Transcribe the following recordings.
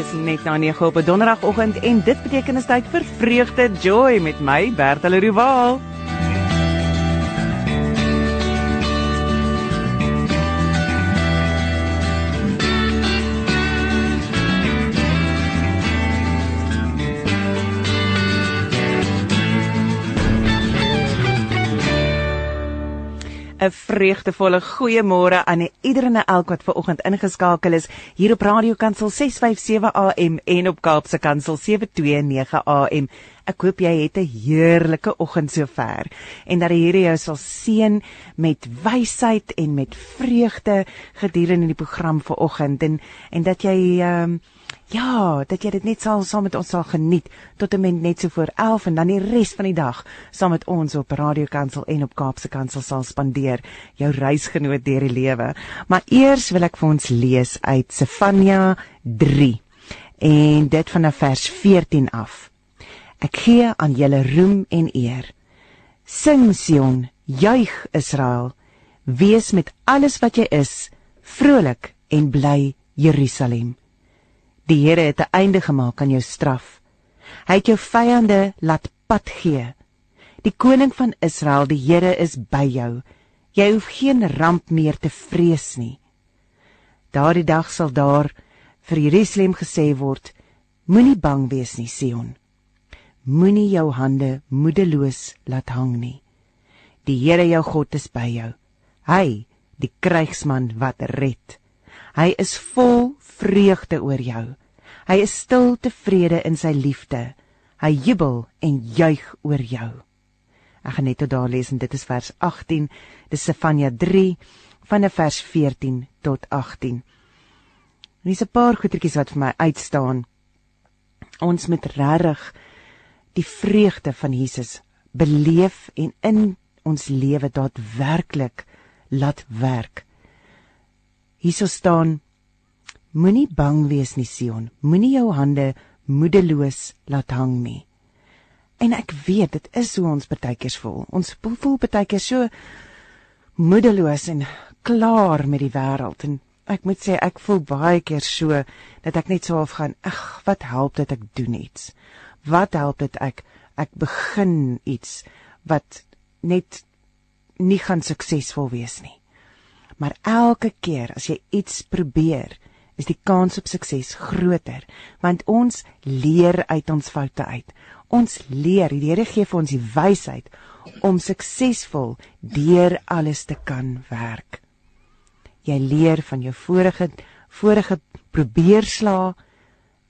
Dis net na 9 op 'n donderdagoggend en dit beteken is tyd vir vreugde joy met my Bertel Rowaal. 'n vreugdevolle goeiemôre aan iedereen en elk wat ver oggend ingeskakel is hier op Radio Kansel 657 AM en op Kaapse Kansel 729 AM. Ek hoop jy het 'n heerlike oggend sover en dat die Here jou sal seën met wysheid en met vreugde gedurende die program vir oggend en en dat jy ehm um, Ja, dat jy dit net sal saam met ons sal geniet tot 'n mens net so voor 11 en dan die res van die dag saam met ons op Radio Kansel en op Kaapse Kansel sal spandeer, jou reisgenoot deur die lewe. Maar eers wil ek vir ons lees uit Sefanja 3 en dit van vers 14 af. Ek gee aan julle roem en eer. Sing Sion, juig Israel, wees met alles wat jy is, vrolik en bly Jerusalem. Die Here het 'n einde gemaak aan jou straf. Hy het jou vyande laat pad gee. Die koning van Israel, die Here is by jou. Jy hoef geen ramp meer te vrees nie. Daardie dag sal daar vir Jerusalem gesê word: Moenie bang wees nie, Sion. Moenie jou hande moedeloos laat hang nie. Die Here jou God is by jou. Hy, die krygsman wat red. Hy is vol vreugde oor jou. Hy is stil tevrede in sy liefde. Hy jubel en juig oor jou. Ek gaan net tot daar lees en dit is vers 18. Dis Sefanja 3 van vers 14 tot 18. Dis 'n paar goetertjies wat vir my uitstaan. Ons moet regtig die vreugde van Jesus beleef en in ons lewe daadwerklik laat werk. Hierso staan Moenie bang wees nie Sion, moenie jou hande moedeloos laat hang nie. En ek weet dit is hoe ons partykeers voel. Ons voel partykeers so moedeloos en klaar met die wêreld en ek moet sê ek voel baie keer so dat ek net so half gaan, ag, wat help dit ek doen iets? Wat help dit ek ek begin iets wat net nie gaan suksesvol wees nie. Maar elke keer as jy iets probeer, is die kans op sukses groter want ons leer uit ons foute uit. Ons leer, die Here gee vir ons die wysheid om suksesvol deur alles te kan werk. Jy leer van jou vorige vorige probeerslae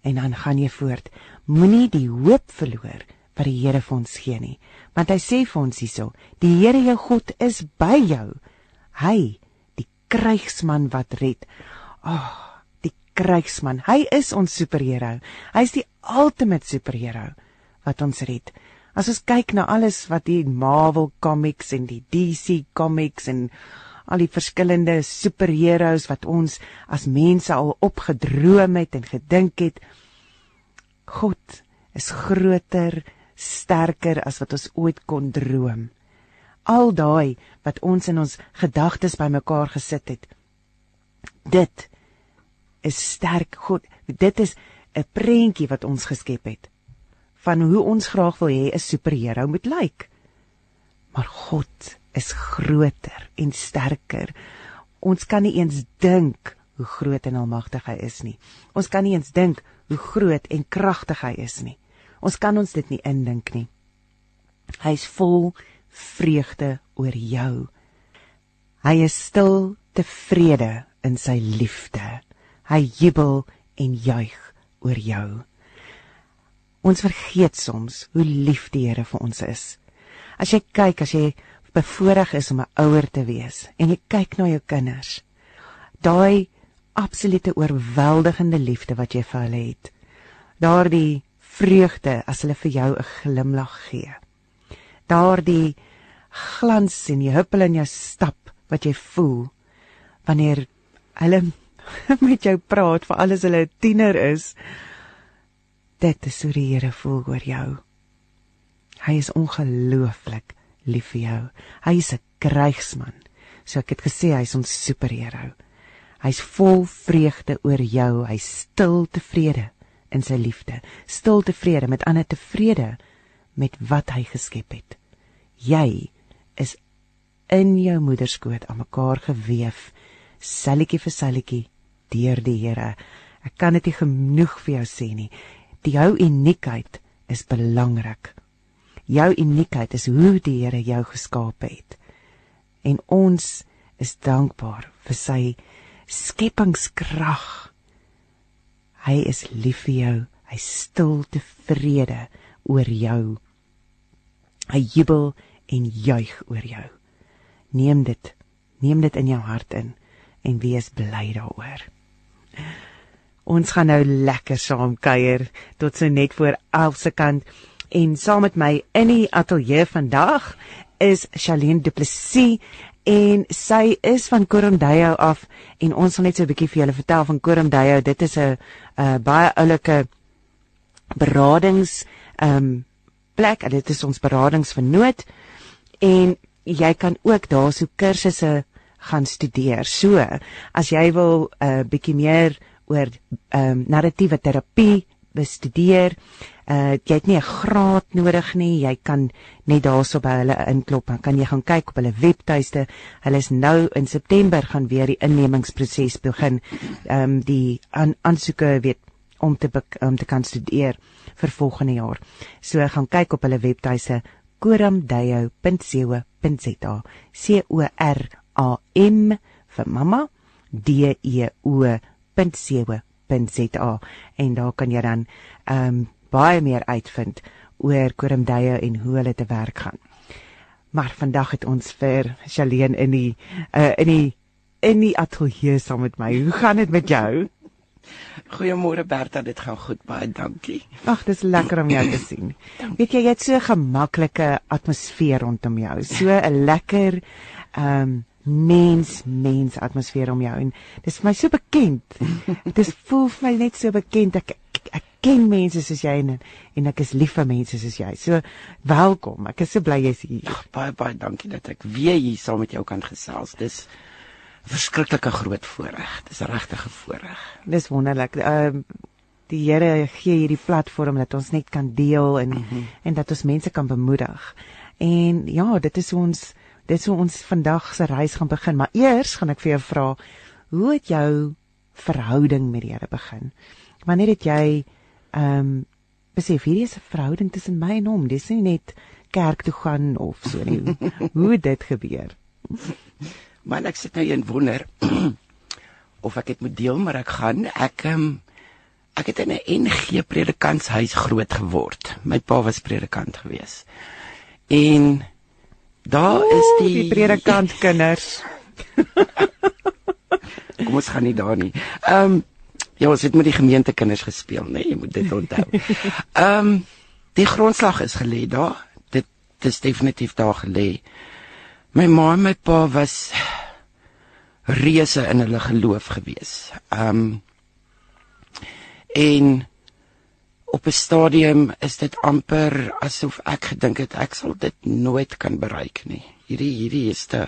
en dan gaan jy voort. Moenie die hoop verloor wat die Here vir ons gee nie, want hy sê vir ons hierso, die Here jou God is by jou. Hy, die krygsman wat red. Ag, oh, krygsman. Hy is ons superheld. Hy is die ultimate superheld wat ons red. As ons kyk na alles wat die Marvel comics en die DC comics en al die verskillende superheroes wat ons as mense al opgedroom het en gedink het, God is groter, sterker as wat ons ooit kon droom. Al daai wat ons in ons gedagtes bymekaar gesit het. Dit is sterk God. Dit is 'n prentjie wat ons geskep het van hoe ons graag wil hê 'n superheld moet lyk. Maar God is groter en sterker. Ons kan nie eens dink hoe groot en almagtig hy is nie. Ons kan nie eens dink hoe groot en kragtig hy is nie. Ons kan ons dit nie indink nie. Hy is vol vreugde oor jou. Hy is stil tevrede in sy liefde. Hy jubel en juig oor jou. Ons vergeet soms hoe lief die Here vir ons is. As jy kyk, as jy bevoorreg is om 'n ouer te wees en jy kyk na jou kinders, daai absolute oorweldigende liefde wat jy vir hulle het. Daardie vreugde as hulle vir jou 'n glimlag gee. Daardie glans in die huppel in jou stap wat jy voel wanneer hulle met jou praat vir alles hulle 'n tiener is. Dit is hoe die Here voel oor jou. Hy is ongelooflik lief vir jou. Hy is 'n krygsman. So ek het gesê hy's ons superheld. Hy's vol vreugde oor jou. Hy's stil tevrede in sy liefde, stil tevrede met ander tevrede met wat hy geskep het. Jy is in jou moederskoot aan mekaar geweef, selletjie vir selletjie deur die Here. Ek kan dit nie genoeg vir jou sê nie. Die jou uniekheid is belangrik. Jou uniekheid is hoe die Here jou geskaap het. En ons is dankbaar vir sy skepingskrag. Hy is lief vir jou. Hy stil tevrede oor jou. Hy jubel en juig oor jou. Neem dit, neem dit in jou hart in en wees bly daaroor. Ons gaan nou lekker saam kuier tot so net voor 11 se kant en saam met my in die ateljee vandag is Charlene Du Plessis en sy is van Koromdeyo af en ons gaan net so 'n bietjie vir julle vertel van Koromdeyo. Dit is 'n baie oulike beradings ehm um, plek. Dit is ons beradingsvernoot en jy kan ook daarso kursusse gaan studeer. So, as jy wil 'n uh, bietjie meer oor ehm um, narratiewe terapie bestudeer, uh jy het nie 'n graad nodig nie. Jy kan net daarso by hulle inklop. Dan kan jy gaan kyk op hulle webtuiste. Hulle is nou in September gaan weer die innemingsproses begin. Ehm um, die aan aansoeke weet om te om te kan studeer vir volgende jaar. So gaan kyk op hulle webtuise koramdeyo.co.za. C O R A M vir mamma D E O.co.za en daar kan jy dan ehm um, baie meer uitvind oor koramdeyo en hoe hulle te werk gaan. Maar vandag het ons vir Shaleen in die uh, in die in die ateljee saam met my. Hoe gaan dit met jou? Goeiemôre Berta, dit gaan goed, baie dankie. Ag, dis lekker om jou te sien. Weet jy, jy het so 'n gemaklike atmosfeer rondom jou. So 'n lekker ehm um, mens mens atmosfeer om jou en dis vir my so bekend. Dit voel vir my net so bekend. Ek, ek, ek ken mense soos jy en en ek is lief vir mense soos jy. So welkom. Ek is so bly jy's hier. Ach, baie baie dankie dat ek weer hier saam met jou kan gesels. Dis verskriklike groot voorreg. Dis regtig 'n voorreg. Dis wonderlik. Ehm uh, die Here gee hierdie platform dat ons net kan deel en mm -hmm. en dat ons mense kan bemoedig. En ja, dit is ons dit is hoe ons vandag se reis gaan begin, maar eers gaan ek vir jou vra hoe het jou verhouding met die Here begin? Wanneer het jy ehm um, besef hierdie is 'n verhouding tussen my en hom? Dis nie net kerk toe gaan of so nie. hoe het dit gebeur? Man ek sit nou in wonder of ek dit moet deel, maar ek gaan ek um, ek het in 'n NG predikantshuis groot geword. My pa was predikant gewees. En daar Oeh, is die die predikant kinders. Kom ons gaan nie daar nie. Ehm um, ja, ons het met die gemeente kinders gespeel, né? Nee, jy moet dit onthou. Ehm um, die grondslag is gelê daar. Dit dis definitief daar gelê. My ma en my pa was reuse in hulle geloof gewees. Um en op 'n stadium is dit amper asof ek gedink het ek sal dit nooit kan bereik nie. Hierdie hierdie is te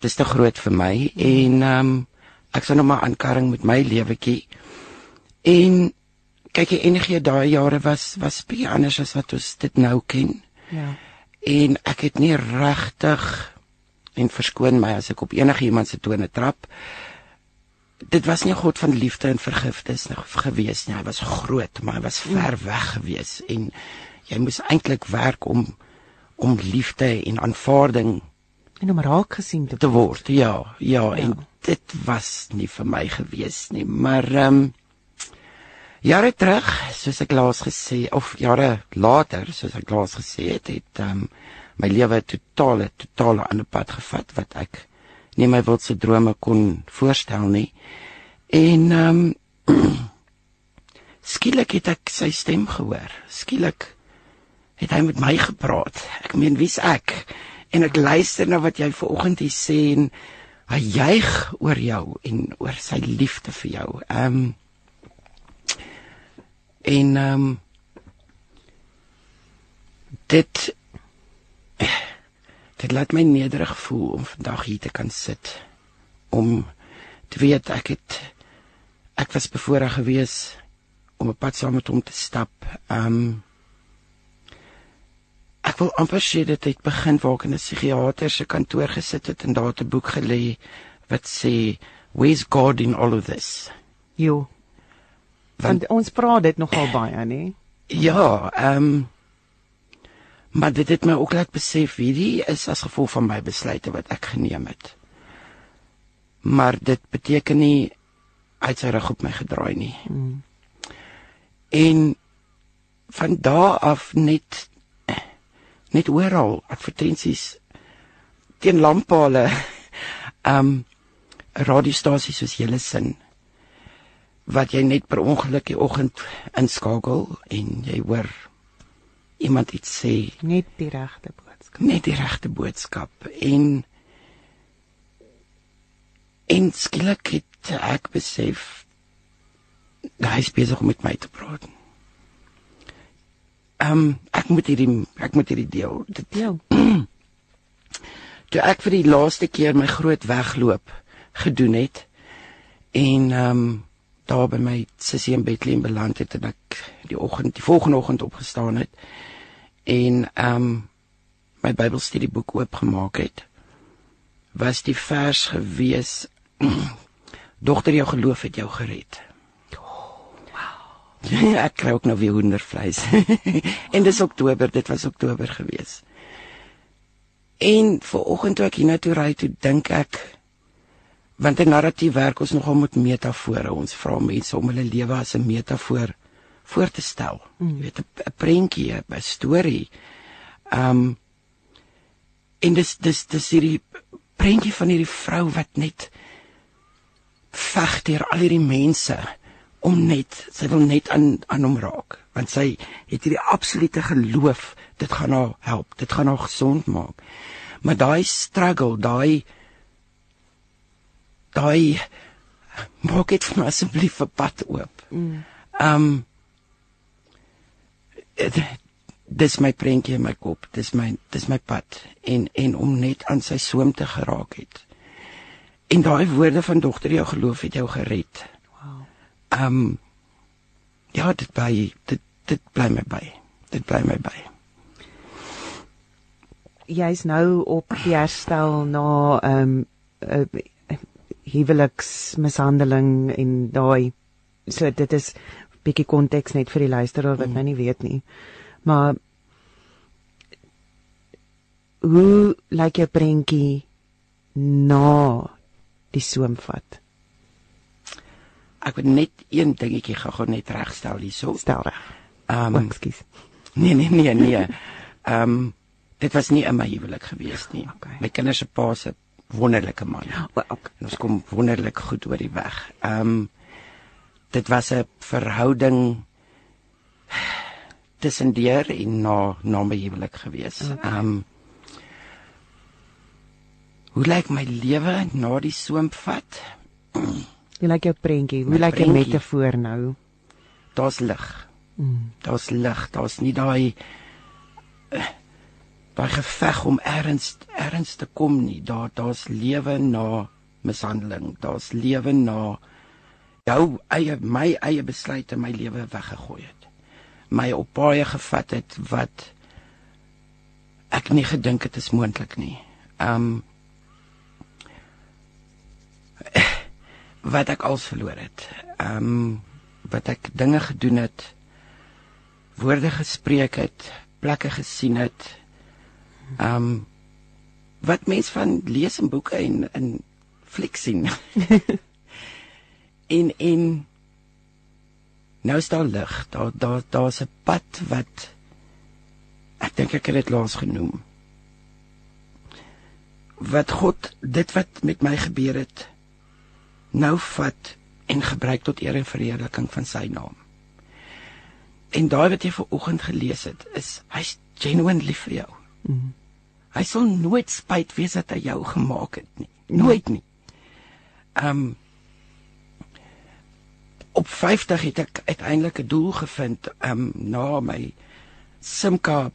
dis te groot vir my en um ek sou nog maar aankarring met my lewetjie. En kyk jy enige daai jare was was baie anders as wat ons dit nou ken. Ja en ek het nie regtig en verskoon my as ek op enige iemand se tone trap dit was nie God van liefde en vergifnis nog gewees nie. Hy was groot maar hy was ver weg gewees. En jy moes eintlik werk om om liefde en aanvaarding en om raak gesien te, te word. ja, ja ja. en dit was nie vir my gewees nie. Maar ehm um, Jare terug, soos ek laas gesê of jare later, soos ek laas gesê het, het um, my lewe totale totale ander pad gevat wat ek nie my wildste drome kon voorstel nie. En ehm um, skielik het ek sy stem gehoor. Skielik het hy met my gepraat. Ek meen, wie's ek? En ek luister na wat jy vanoggend hier sê en hy juig oor jou en oor sy liefde vir jou. Ehm um, En ehm um, dit dit laat my nederig voel om vandag hier te kan sit om te weet ek het ek was bevoorreg gewees om 'n pad saam met hom te stap. Um ek wil amper sê dit het begin waar ek in 'n psigiater se kantoor gesit het en daar 'n boek gelê wat sê Where's God in all of this? Jo. Want, Want ons praat dit nogal baie, nê? Ja, ehm um, maar dit het my ook laat besef hierdie is as gevolg van my besluite wat ek geneem het. Maar dit beteken nie uit sy rug op my gedraai nie. Hmm. En van daar af net net oral advertensies teen lamppale ehm um, radiostasies soos julle sin wat jy net per ongeluk die oggend inskakel en jy hoor iemand iets sê. Net die regte boodskap. Net die regte boodskap. En en skielik het ek besef hy is besig om met my te praat. Ehm um, ek moet hierdie ek moet hierdie deel dit deel. Toe ek vir die laaste keer my groot wegloop gedoen het en ehm um, daar by my sussie in Bethlehem beland het en ek die oggend die volgende oggend opgestaan het en ehm um, my Bybelstudieboek oopgemaak het was die vers gewees Dogter jou geloof het jou gered. Oh, wow. Ek kry ook nou weer hoendervleis. en dis Oktober, dit was Oktober gewees. En vir oggend toe ek hiernatoe ry, toe dink ek want 'n narratief werk ons nogal met metafore. Ons vra mense om hulle lewe as 'n metafoor voor te stel. Mm. Jy weet 'n prentjie, 'n storie. Um en dis dis dis hierdie prentjie van hierdie vrou wat net veg deur al hierdie mense om net sy wil net aan aan hom raak want sy het hierdie absolute geloof dit gaan haar help dit gaan haar gesond maak maar daai struggle daai daai maak dit vir my asseblief 'n pad oop. Mm. Um dis my prentjie in my kop. Dis my dis my pad en en om net aan sy soem te geraak het. En daai woorde van dogter jou geloof het jou gered. Wow. Um ja, dit bly dit dit bly my by. Dit bly my by. Jy's nou op die herstel na um uh, huweliksmishandeling en daai so dit is bietjie konteks net vir die luisteraar wat mm. nou nie weet nie. Maar hoe lyk jou prentjie na die soemvat? Ek wil net een dingetjie gou net regstel hierso. Stel reg. Ehm um, ekskuus. Nee nee nee nee. Ehm um, dit was nie in my huwelik gewees nie. Okay. My kinders se pa se wonderlike man. O, okay. Ons kom wonderlik goed oor die weg. Ehm um, dit was 'n verhouding tussen deur en na na my huwelik gewees. Ehm um, Hoe lyk my lewe na die soemvat? Hoe lyk jou prentjie? Hoe lyk jou metafoor nou? Daar's lig. Mm. Daar's lig. Daar's nie daai uh, daai geveg om erns erns te kom nie. Daar daar's lewe na mishandeling. Daar's lewe na jou eie my eie besluite my lewe weggegooi het. My op baie gevat het wat ek nie gedink het is moontlik nie. Um wat ek als verloor het. Um wat ek dinge gedoen het, woorde gespreek het, plekke gesien het, um, wat mens van lees in boeke en in fliek sien. en en nou is daar lig. Daar daar daar's 'n pad wat ek dink ek het dit laas genoem. Wat God dit wat met my gebeur het nou vat en gebruik tot eer en verheerliking van sy naam. En daai wat jy ver oggend gelees het, is hy's genuine lief vir jou. Mm. Hy sal nooit spyt wees dat hy jou gemaak het nie. Nooit nie. Ehm um, op 50 het ek uiteindelik 'n doel gevind um, na my Simka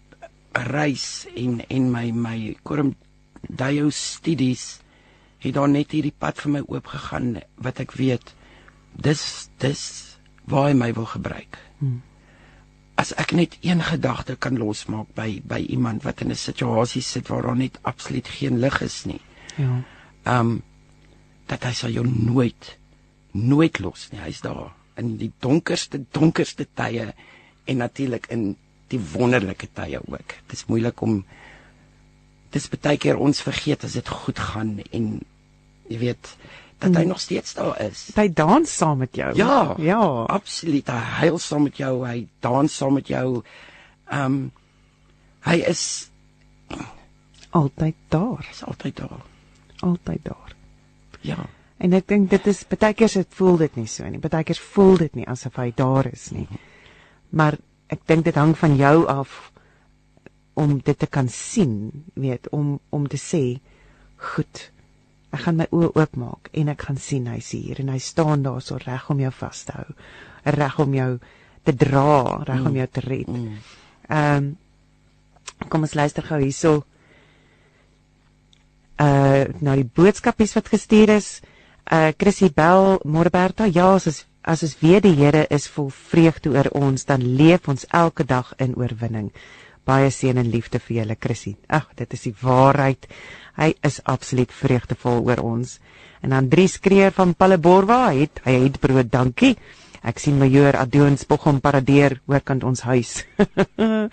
reis en en my my Kurum Dayo studies het daar net hierdie pad vir my oop gegaan wat ek weet dis dis waar hy my wil gebruik. Hmm. As ek net een gedagte kan losmaak by by iemand wat in 'n situasie sit waar daar net absoluut geen lig is nie. Ja. Ehm um, dat hy sal jou nooit nooit los nie. Hy's daar in die donkerste donkerste tye en natuurlik in die wonderlike tye ook. Dit is moeilik om dis baie keer ons vergeet as dit goed gaan en jy weet dat hy mm. nog steeds daar is. Hy dans saam met jou. Ja. Ja. Absoluut. Hy huil saam met jou, hy dans saam met jou. Ehm um, hy is altyd daar. Hy's altyd daar. Altyd daar. Ja. En ek dink dit is baie keer se voel dit nie so nie. Baie keer voel dit nie asof hy daar is nie. Maar ek dink dit hang van jou af om dit te kan sien, weet, om om te sê goed Ek gaan my oë oopmaak en ek gaan sien hy's hier en hy staan daar so reg om jou vas te hou. Reg om jou te dra, reg mm. om jou te red. Mm. Ehm um, kom ons luister gou hierso. Uh nou die boodskapies wat gestuur is. Uh Chrissy Bell, Morberta, ja, as is, as ons weet die Here is vol vreugde oor ons, dan leef ons elke dag in oorwinning. Baie seën en liefde vir julle, Chrissy. Ag, dit is die waarheid. Hy is absoluut vreugdevol oor ons. En Andries Kreer van Palleborwa het hy het brood, dankie. Ek sien majoor Adoon Spoghom paradeer oorkant ons huis. Ehm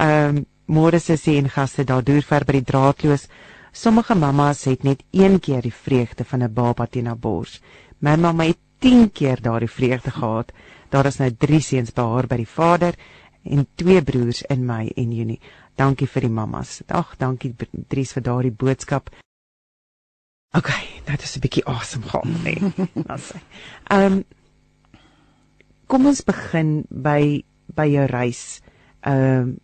um, môre se sien gaste daar deur ver by die draadloos. Sommige mammas het net een keer die vreugde van 'n baba teen haar bors. My mamma het 10 keer daardie vreugde gehad. Daar is nou 3 seuns by haar by die vader en twee broers in my en Junie. Dankie vir die mammas. Ag, dankie Dries vir daardie boodskap. OK, dit is 'n bietjie awesome gaan, nee. Ehm Kom ons begin by by jou reis. Ehm um,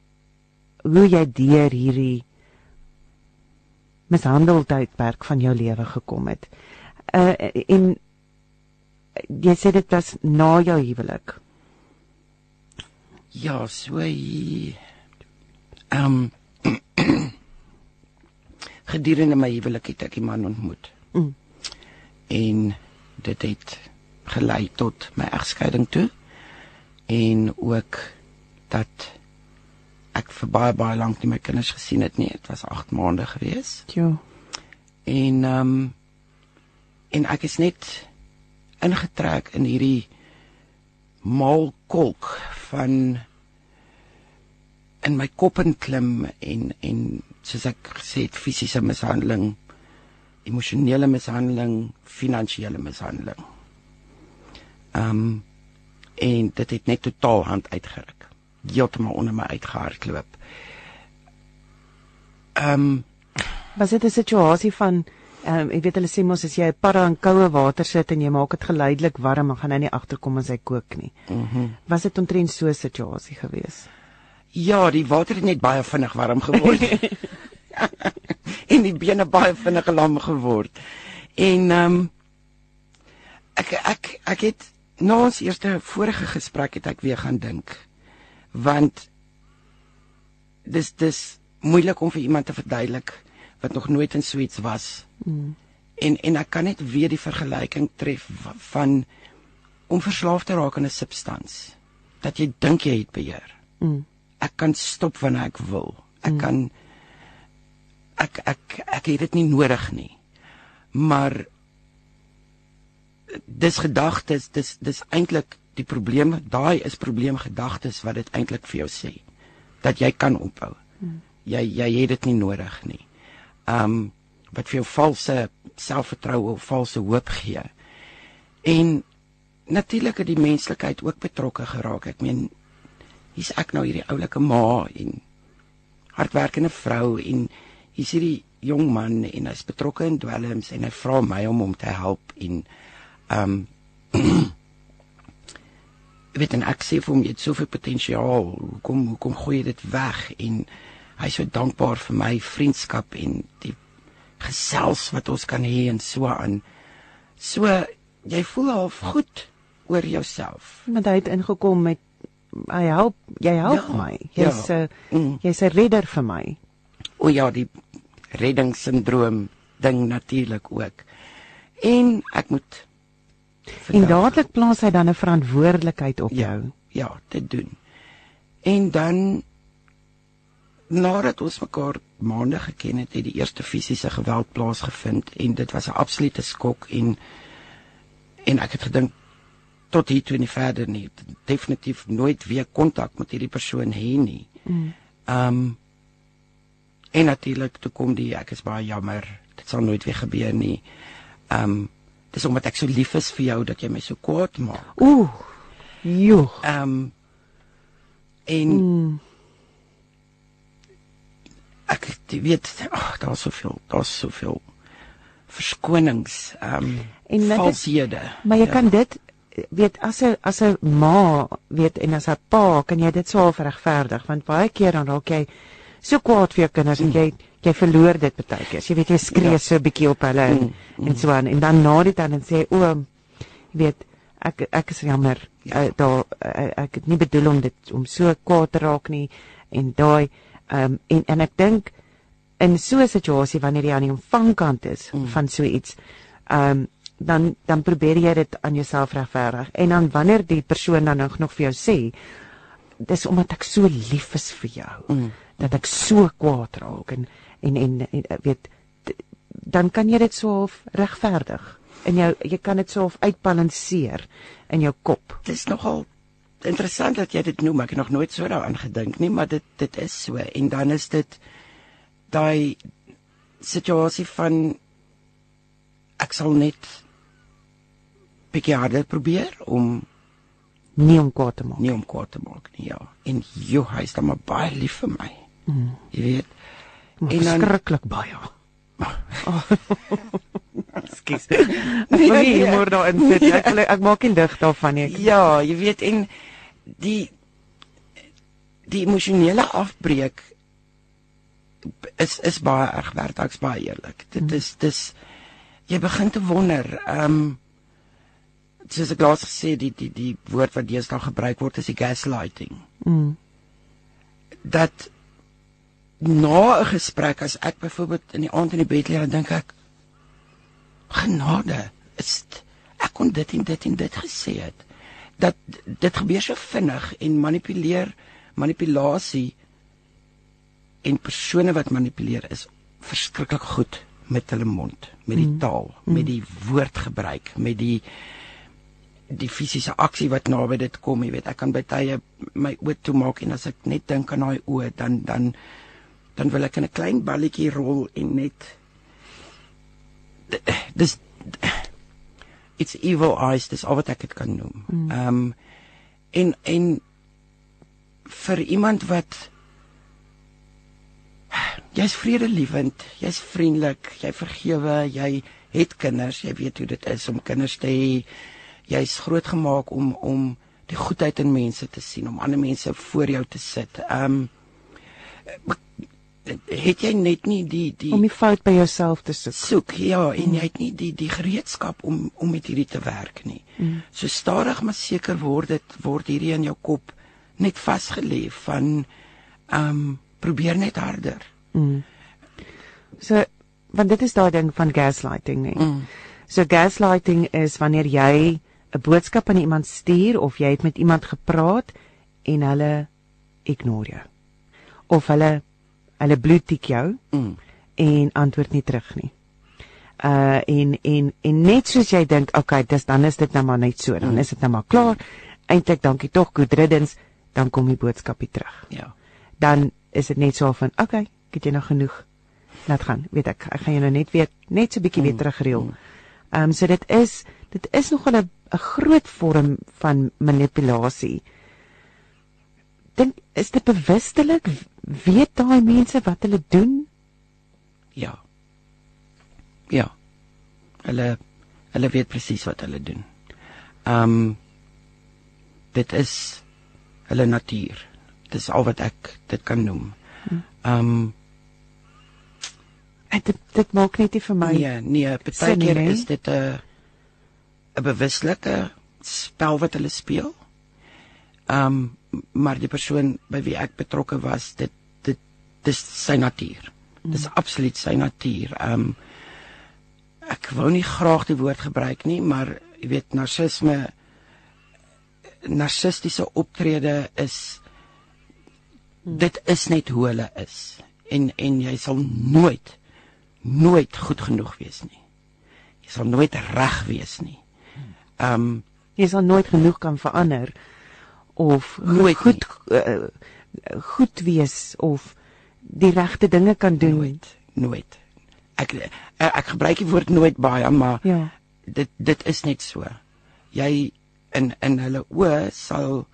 hoe jy deur hierdie mishandeldheidperk van jou lewe gekom het. Uh en jy sê dit was na jou huwelik. Ja, so hy Ehm um, gedurende my huwelik het ek 'n man ontmoet. Mm. En dit het gelei tot my egskeiding toe en ook dat ek vir baie baie lank nie my kinders gesien het nie. Dit was 8 maande gewees. Ja. En ehm um, en ek is net ingetrek in hierdie maalkolk van in my kop inklim en en soos ek gesê het fisiese mishandeling, emosionele mishandeling, finansiële mishandeling. Ehm um, en dit het net totaal hand uitgeruk. Heeltemal onder my uitgehardloop. Ehm um, was dit 'n situasie van ehm um, ek weet hulle sê mos as jy 'n para in koue water sit en jy maak dit geleidelik warm, dan gaan hy nie agterkom as hy kook nie. Mhm. Mm was dit omtrent so 'n situasie geweest? Ja, die water het net baie vinnig warm geword. en die bene baie vinnig lam geword. En ehm um, ek ek ek het na ons eerste vorige gesprek het ek weer gaan dink. Want dis dis moeilik om vir iemand te verduidelik wat nog nooit in Sweets was. Mm. En en ek kan net weer die vergelyking tref van om verslaaf te raak aan 'n substans dat jy dink jy het beheer. Mm ek kan stop wanneer ek wil. Ek mm. kan ek ek ek het dit nie nodig nie. Maar dis gedagtes, dis dis eintlik die probleem, daai is probleem gedagtes wat dit eintlik vir jou sê dat jy kan ophou. Mm. Jy jy het dit nie nodig nie. Um wat vir jou valse selfvertroue of valse hoop gee. En natuurlik het die menslikheid ook betrokke geraak. Ek meen hier's ek nou hierdie oulike ma en hardwerkende vrou en hier's hierdie jong man en hy's betrokke in dwelms en hy vra my om hom te help en um, weet en ek sê vir hom jy het soveel potensiaal. Kom kom gooi dit weg? En hy's so dankbaar vir my vriendskap en die gesels wat ons kan hê en so aan. So jy voel al goed oor jouself. Want hy het ingekom met hy help jy help ja, my. jy's 'n ja. mm. jy's 'n redder vir my. O ja die reddingssindroom ding natuurlik ook. En ek moet En dadelik plaas hy dan 'n verantwoordelikheid op ja, jou. Ja, dit doen. En dan nadat ons mekaar maande geken het, het die eerste fisiese geweld plaasgevind en dit was 'n absolute skok en en ek het gedink tot hier toe nie verder nie. Definitief nooit weer kontak met hierdie persoon hê nie. Mm. Um en natuurlik toe kom die ek is baie jammer. Dit sal nooit weer gebeur nie. Um dis omdat ek so lief is vir jou dat jy my so kwaad maak. Ooh. Jo. Um en mm. ek weet ag daar's soveel, daar's soveel verskonings, um en valshede. Maar jy ja. kan dit weet as 'n as 'n ma weet en as 'n pa kan jy dit swaar regverdig want baie keer dan raak jy so kwaad vir jou kinders en jy jy verloor dit baie keer. Jy weet jy skree ja. so 'n bietjie op hulle en, mm, mm. en so aan en dan na dit dan en sê o jy weet ek ek is jammer ja. uh, daar uh, ek het nie bedoel om dit om so kwaad te raak nie en daai um, en en ek dink in so 'n situasie wanneer jy aan die ontvangkant is mm. van so iets um, dan dan probeer jy dit aan jouself regverdig en dan wanneer die persoon dan nog nog vir jou sê dis omdat ek so lief is vir jou mm dat ek so kwaad raak en en en, en weet dan kan jy dit soof regverdig en jou jy kan dit soof uitbalanseer in jou kop. Dit is nogal interessant dat jy dit noem. Ek het nog nooit so daaraan gedink nie, maar dit dit is so en dan is dit daai situasie van ek sal net bietjie harder probeer om nie om kwaad te maak. Nie om kwaad te maak nie, ja. En jy hy's dan maar baie lief vir my. Mm. Jy weet. En dan skrikkelik baie. Skus. Nee, ek nee, moet daar in sit. Ek ek maak nie lig daarvan nie. Ja, jy weet en die die emosionele afbreek is is baie erg werd ek's baie eerlik. Dit mm. is dis jy begin te wonder, ehm um, soos ek laas gesê die die die woord wat deesdae gebruik word is die gaslighting. Mm. Dat na 'n gesprek as ek byvoorbeeld in die aand in die bed lê dan dink ek genade is ek kon dit en dit en dit gesê het dat dit gebeur so vinnig en manipuleer manipulasie en persone wat manipuleer is verskriklik goed met hulle mond met die mm. taal mm. met die woordgebruik met die die fisiese aksie wat naby dit kom jy weet ek kan by tye my oë toe maak en as ek net dink aan daai oë dan dan dan wil ek in 'n klein balletjie rol en net dis it's evil eyes dis al wat ek dit kan noem. Mm. Ehm mm. um, en en vir iemand wat jy's vredelievend, jy's vriendelik, jy vergewe, jy het kinders, jy weet hoe dit is om kinders te hê. Jy's grootgemaak om om die goedheid in mense te sien, om ander mense voor jou te sit. Ehm um, het jy net nie die die om die fout by jouself te soek. Soek ja, en jy het nie die die gereedskap om om met hierdie te werk nie. Mm. So stadig maar seker word dit word hierdie in jou kop net vasgelê van ehm um, probeer net harder. Mm. So want dit is daai ding van gaslighting nie. Mm. So gaslighting is wanneer jy 'n boodskap aan iemand stuur of jy het met iemand gepraat en hulle ignore jou. Of hulle hulle bloedtik jou mm. en antwoord nie terug nie. Uh en en en net soos jy dink, okay, dis dan is dit nou maar net so, dan mm. is dit nou maar klaar. Eintlik dankie tog, good riddance, dan kom die boodskapie terug. Ja. Dan is dit net so van, okay, ek het jy nog genoeg. Laat gaan. Weet ek, ek gaan jou nou net weer net so bietjie mm. weer terugreël. Ehm um, so dit is dit is nog 'n 'n groot vorm van manipulasie. Dink is dit bewustelik weet daai mense wat hulle doen? Ja. Ja. Hulle hulle weet presies wat hulle doen. Ehm um, dit is hulle natuur. Dis al wat ek dit kan noem. Ehm um, dit dit maak net nie vir my Nee, nee, baie keer is dit 'n 'n bewuslike spel wat hulle speel. Ehm um, maar die persoon by wie ek betrokke was, dit dis sy natuur. Mm. Dis absoluut sy natuur. Ehm um, ek wou nie graag die woord gebruik nie, maar jy weet narcisme narcistiese optrede is dit is net hoe hulle is en en jy sal nooit nooit goed genoeg wees nie. Jy sal nooit reg wees nie. Ehm um, jy sal nooit genoeg kan verander of Nooit goed uh, goed wees of die regte dinge kan doen. nooit nooit. Ek ek, ek gebruik die woord nooit baie, maar Ja. dit dit is net so. Jy in in hulle oë sal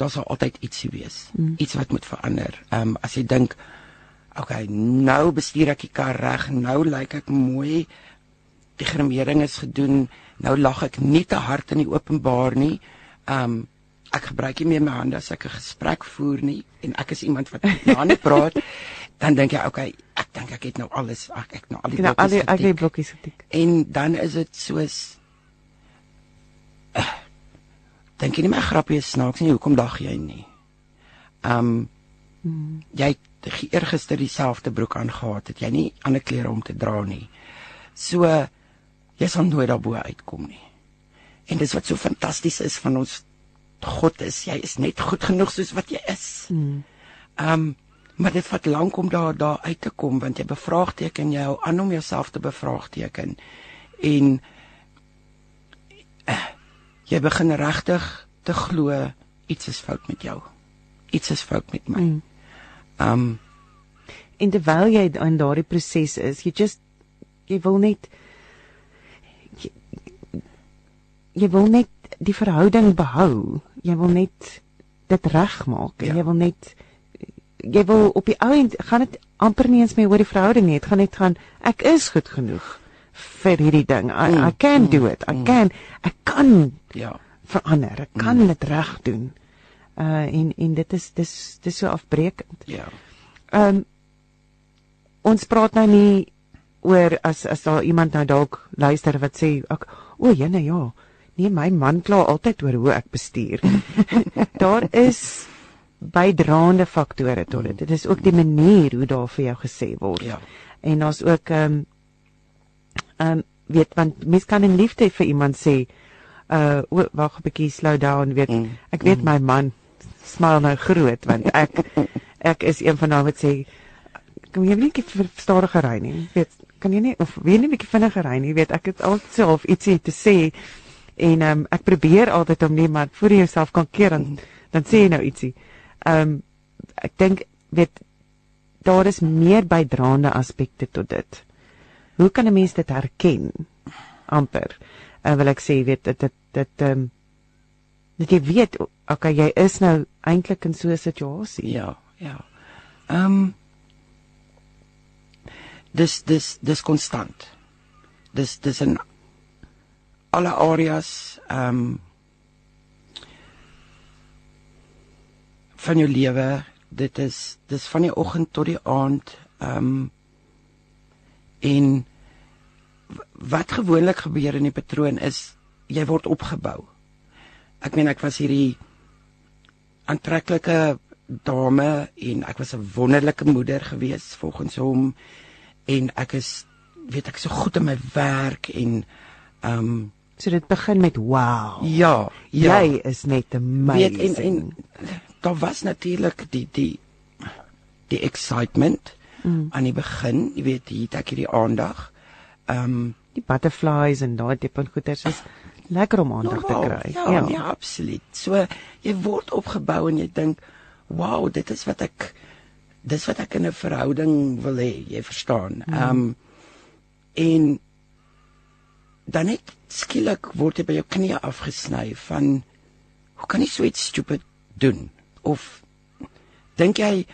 daar sal altyd ietsie wees. Mm. Iets wat moet verander. Um, as jy dink okay, nou bestuur ek die kar reg, nou lyk ek mooi. Die gremering is gedoen. Nou lag ek nie te hard in die openbaar nie. Ehm um, ek gebruik nie meer my hande as ek 'n gesprek voer nie en ek is iemand wat met my hande praat. Dan dink jy okay, ek dink ek het nou alles, ek ek nou al die Nou die blokkies al die getik. blokkies getik. En dan is dit soos uh, dink jy nie my grappie is snaaks nie, hoekom lag jy nie? Um hmm. jy het eergister dieselfde broek aangetree, het jy nie ander klere om te dra nie. So jy sal nooit daarbo uitkom nie. En dis wat so fantasties is van ons God is, jy is net goed genoeg soos wat jy is. Hmm. Um maar dit vat lank om daar daar uit te kom want jy bevraagteken jou aan om jouself te bevraagteken en uh, jy begin regtig te glo iets is fout met jou. Iets is fout met my. Mm. Um En terwyl jy in daardie proses is, jy just jy wil net jy, jy wil net die verhouding behou. Jy wil net dit regmaak. Ja. Ja. Jy wil net jy wil op die ou end gaan dit amper nie eens meer oor die verhouding nie. Dit gaan net gaan ek is goed genoeg vir hierdie ding. I, Mm, I can do it. I can ek kan ja. verander. Ek kan dit reg doen. Uh en en dit is dis dis so afbreekend. Ja. Ehm um, ons praat nou nie oor as as daar iemand nou dalk luister wat sê ek o, jene ja. Nee, my man kla altyd oor hoe ek bestuur. daar is bydraende faktore tot dit. Dit is ook die manier hoe daar vir jou gesê word. Ja. En daar's ook ehm um, ehm um, weet want mens kan in liefde vir iemand sê uh o, wag 'n bietjie slow down weet Mm, ek weet my man smaal nou groot want ek ek is een van daai wat sê kan jy nie stadiger ry nie weet kan jy nie of weet nie bietjie vinniger ry nie weet ek het altyd self ietsie te sê en um, ek probeer altyd om nie maar voor jouself kan keer dan dan sê jy nou ietsie. Ehm um, ek dink weet daar is meer bydraende aspekte tot dit. Hoe kan 'n mens dit herken? Amper. Uh, wil ek sê weet dit dit dit ehm um, dat jy weet okay jy is nou eintlik in so 'n situasie. Ja, ja. Ehm um, dis dis dis konstant. Dis dis in alle areas ehm um, van jou lewe. Dit is dis van die oggend tot die aand ehm um, en wat gewoonlik gebeur in die patroon is jy word opgebou. Ek meen ek was hierdie aantreklike dame en ek was 'n wonderlike moeder gewees volgens hom en ek is weet ek is so goed in my werk en ehm um, so dit begin met wow ja, ja jy is net amazing weet en en daar was natuurlik die die die excitement mm. aan die begin jy weet hier het ek hierdie aandag ehm um, die butterflies en daai tipe goeders is lekker om aandag te Normaal, kry Ja, ja, ja, absoluut. So jy word opgebou en jy dink, "Wow, dit is wat ek dis wat ek in 'n verhouding wil hê." Jy verstaan. Ehm um, en dan net skielik word jy by jou knie afgesny van hoe kan jy so iets stupid doen? Of dink jy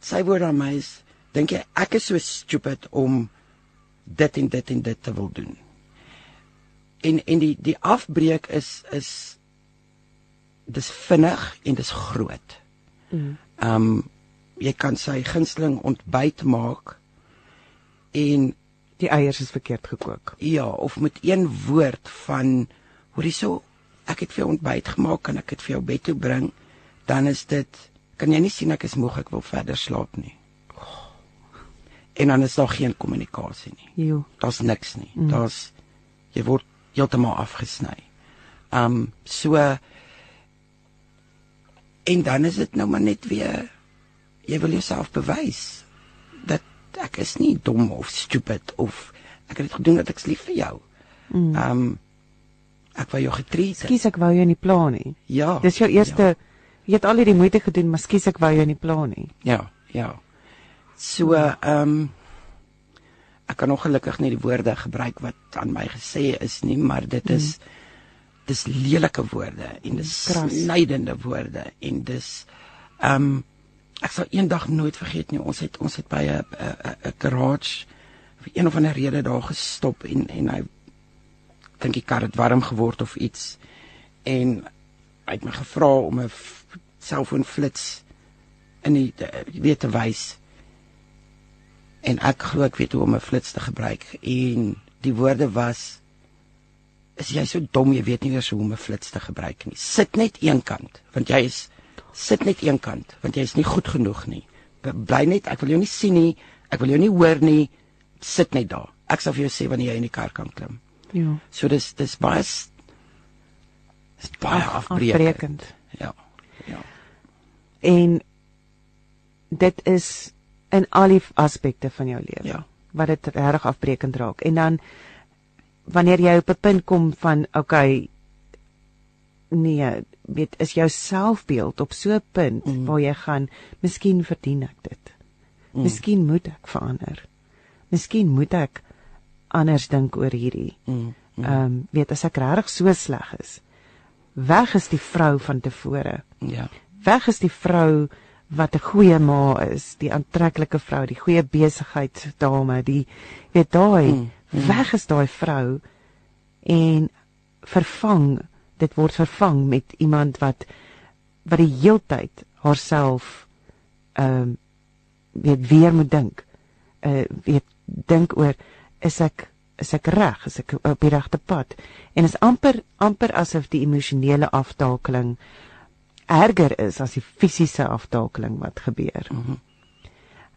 sy woord aan my is dink jy ek is so stupid om dit en dit en dit te wil doen? en en die die afbreek is is dis vinnig en dis groot. Mm. Um, jy kan sy gunsteling ontbyt maak en die eiers is verkeerd gekook ja, of met een woord van hoorie so ek het vir jou ontbyt gemaak kan ek dit vir jou bed toe bring, dan is dit kan jy nie sien ek is moeg ek wil verder slaap nie. en dan is daar geen kommunikasie nie. Jo. Daar's niks nie. Mm. Daar's jy word heeltemal afgesny. Um so en dan is dit nou maar net weer jy wil jouself bewys ek is nie dom of stupid of ek het dit gedoen dat ek lief vir jou. Mm. Um ek wou jou getreed. Skus ek wou jou nie pla nie. Ja. Dis jou eerste ja. jy het al hierdie moeite gedoen, maar skus ek wou jou nie pla nie. Ja, ja. So ehm um, ek kan ongelukkig nie die woorde gebruik wat aan my gesê is nie, maar dit is mm. dis lelike woorde en dis snydende woorde en dis ehm um, ek sal eendag nooit vergeet nie. Ons het ons het by 'n garage vir een of ander rede daar gestop en en hy dink die kar het warm geword of iets. En hy het my gevra om 'n selfoon flits in die weet te wys. En ek glo ek weet hoe om 'n flits te gebruik. En die woorde was is jy so dom jy weet nie eers hoe om 'n flits te gebruik nie. Sit net een kant want jy is sit net een kant want jy is nie goed genoeg nie. Bly net, ek wil jou nie sien nie, ek wil jou nie hoor nie. Sit net daar. Ek sal vir jou sê wanneer jy in die kar kan klim. Ja. So dis dis baie dis baie Af, afbreekend. Ja. Ja. En dit is in al die aspekte van jou lewe. Ja. Wat dit reg afbreekend raak. En dan wanneer jy op 'n punt kom van okay nee, weet is jou selfbeeld op so 'n punt mm. waar jy gaan, miskien verdien ek dit. Mm. Miskien moet ek verander. Miskien moet ek anders dink oor hierdie. Mm, mm. Ehm mm. um, weet as ek regtig so sleg is. Weg is die vrou van tevore. Ja. Weg is die vrou wat 'n goeie ma is, die aantreklike vrou, die goeie besigheidsdame, die weet daai mm, mm. weg is daai vrou en vervang dit word vervang met iemand wat wat die heeltyd haarself ehm um, weet weer moet dink. Uh weet dink oor is ek is ek reg? Is ek op die regte pad? En is amper amper asof die emosionele aftakeling erger is as die fisiese aftakeling wat gebeur. Mhm.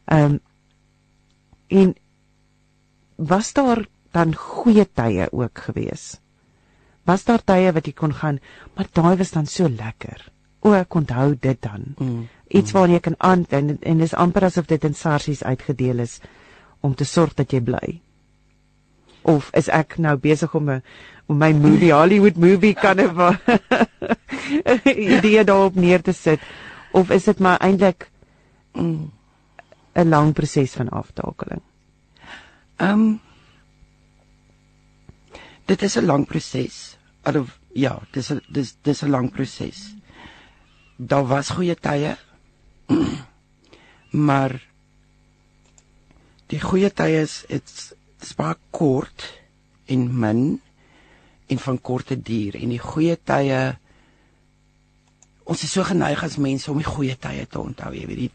Ehm um, en was daar dan goeie tye ook geweest? Was daar tye wat jy kon gaan, maar daai was dan so lekker. O, ek onthou dit dan. Mm, Iets waar jy kan aan en en dis amper asof dit in sarsies uitgedeel is om te sorg dat jy bly. Of is ek nou besig om 'n om my movie Hollywood movie kan 'n idee daarop neer te sit of is dit maar eintlik 'n mm, lang proses van aftakeling? Ehm um, dit is 'n lang proses of ja, dis 'n dis dis 'n lang proses. Daar was goeie tye. maar die goeie tye is dit's baie kort en min en van korte duur en die goeie tye ons is so geneig as mense om die goeie tye te onthou, jy weet die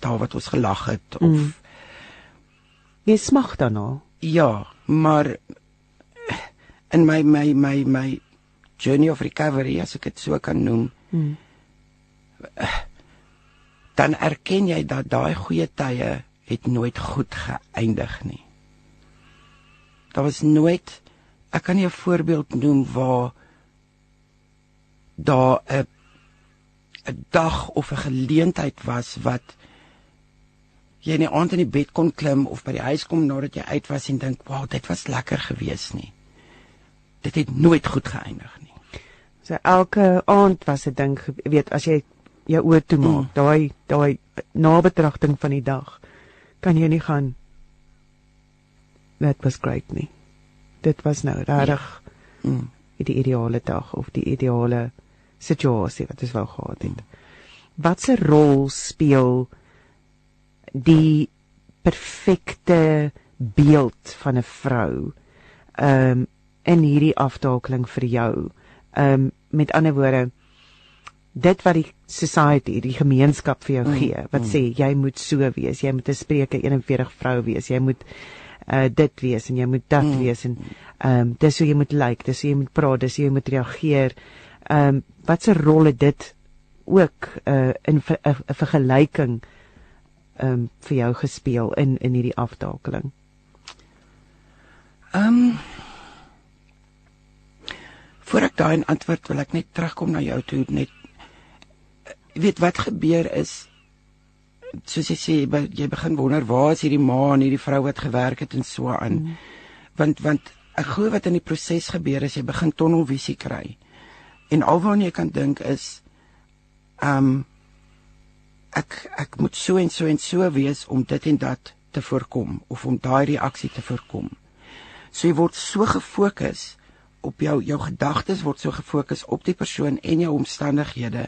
dae wat ons gelag het of mm. jy smag daarna. Ja, maar in my my my my journey of recovery as ek dit so kan noem. Hmm. Dan erken jy dat daai goeie tye het nooit goed geëindig nie. Daar was nooit ek kan nie 'n voorbeeld noem waar daar 'n 'n dag of 'n geleentheid was wat jy in die aand in die bed kon klim of by die huis kom nadat jy uit was en dink, "Wow, dit was lekker geweest nie." Dit het nooit goed geëindig nie. So elke aand was 'n ding, weet as jy jou oë toe maak, mm. daai daai nabetragting van die dag kan jy nie gaan That was great nie. Dit was nou regtig ja. mm. die ideale dag of die ideale situasie wat ons wou gehad het. Wat se rol speel die perfekte beeld van 'n vrou um in hierdie aftakeling vir jou? Ehm um, met ander woorde dit wat die society, die gemeenskap vir jou mm, gee, wat mm. sê jy moet so wees, jy moet 'n spreuke 41 vrou wees, jy moet uh dit wees en jy moet dat mm. wees en ehm um, dis hoe jy moet lyk, like, dis hoe jy moet praat, dis hoe jy moet reageer. Ehm um, wat se rol het dit ook uh in 'n vergelyking ehm um, vir jou gespeel in in hierdie aftakeling? Ehm um, Voor ek daai antwoord wil ek net terugkom na jou toe net weet wat gebeur is soos jy sê jy begin wonder waar is hierdie ma en hierdie vrou wat gewerk het en so aan. Mm. Want want ek glo wat in die proses gebeur is jy begin tonnelvisie kry. En alwaar jy kan dink is ehm um, ek ek moet so en so en so wees om dit en dat te voorkom of om daai reaksie te voorkom. So jy word so gefokus op jou jou gedagtes word so gefokus op die persoon en jou omstandighede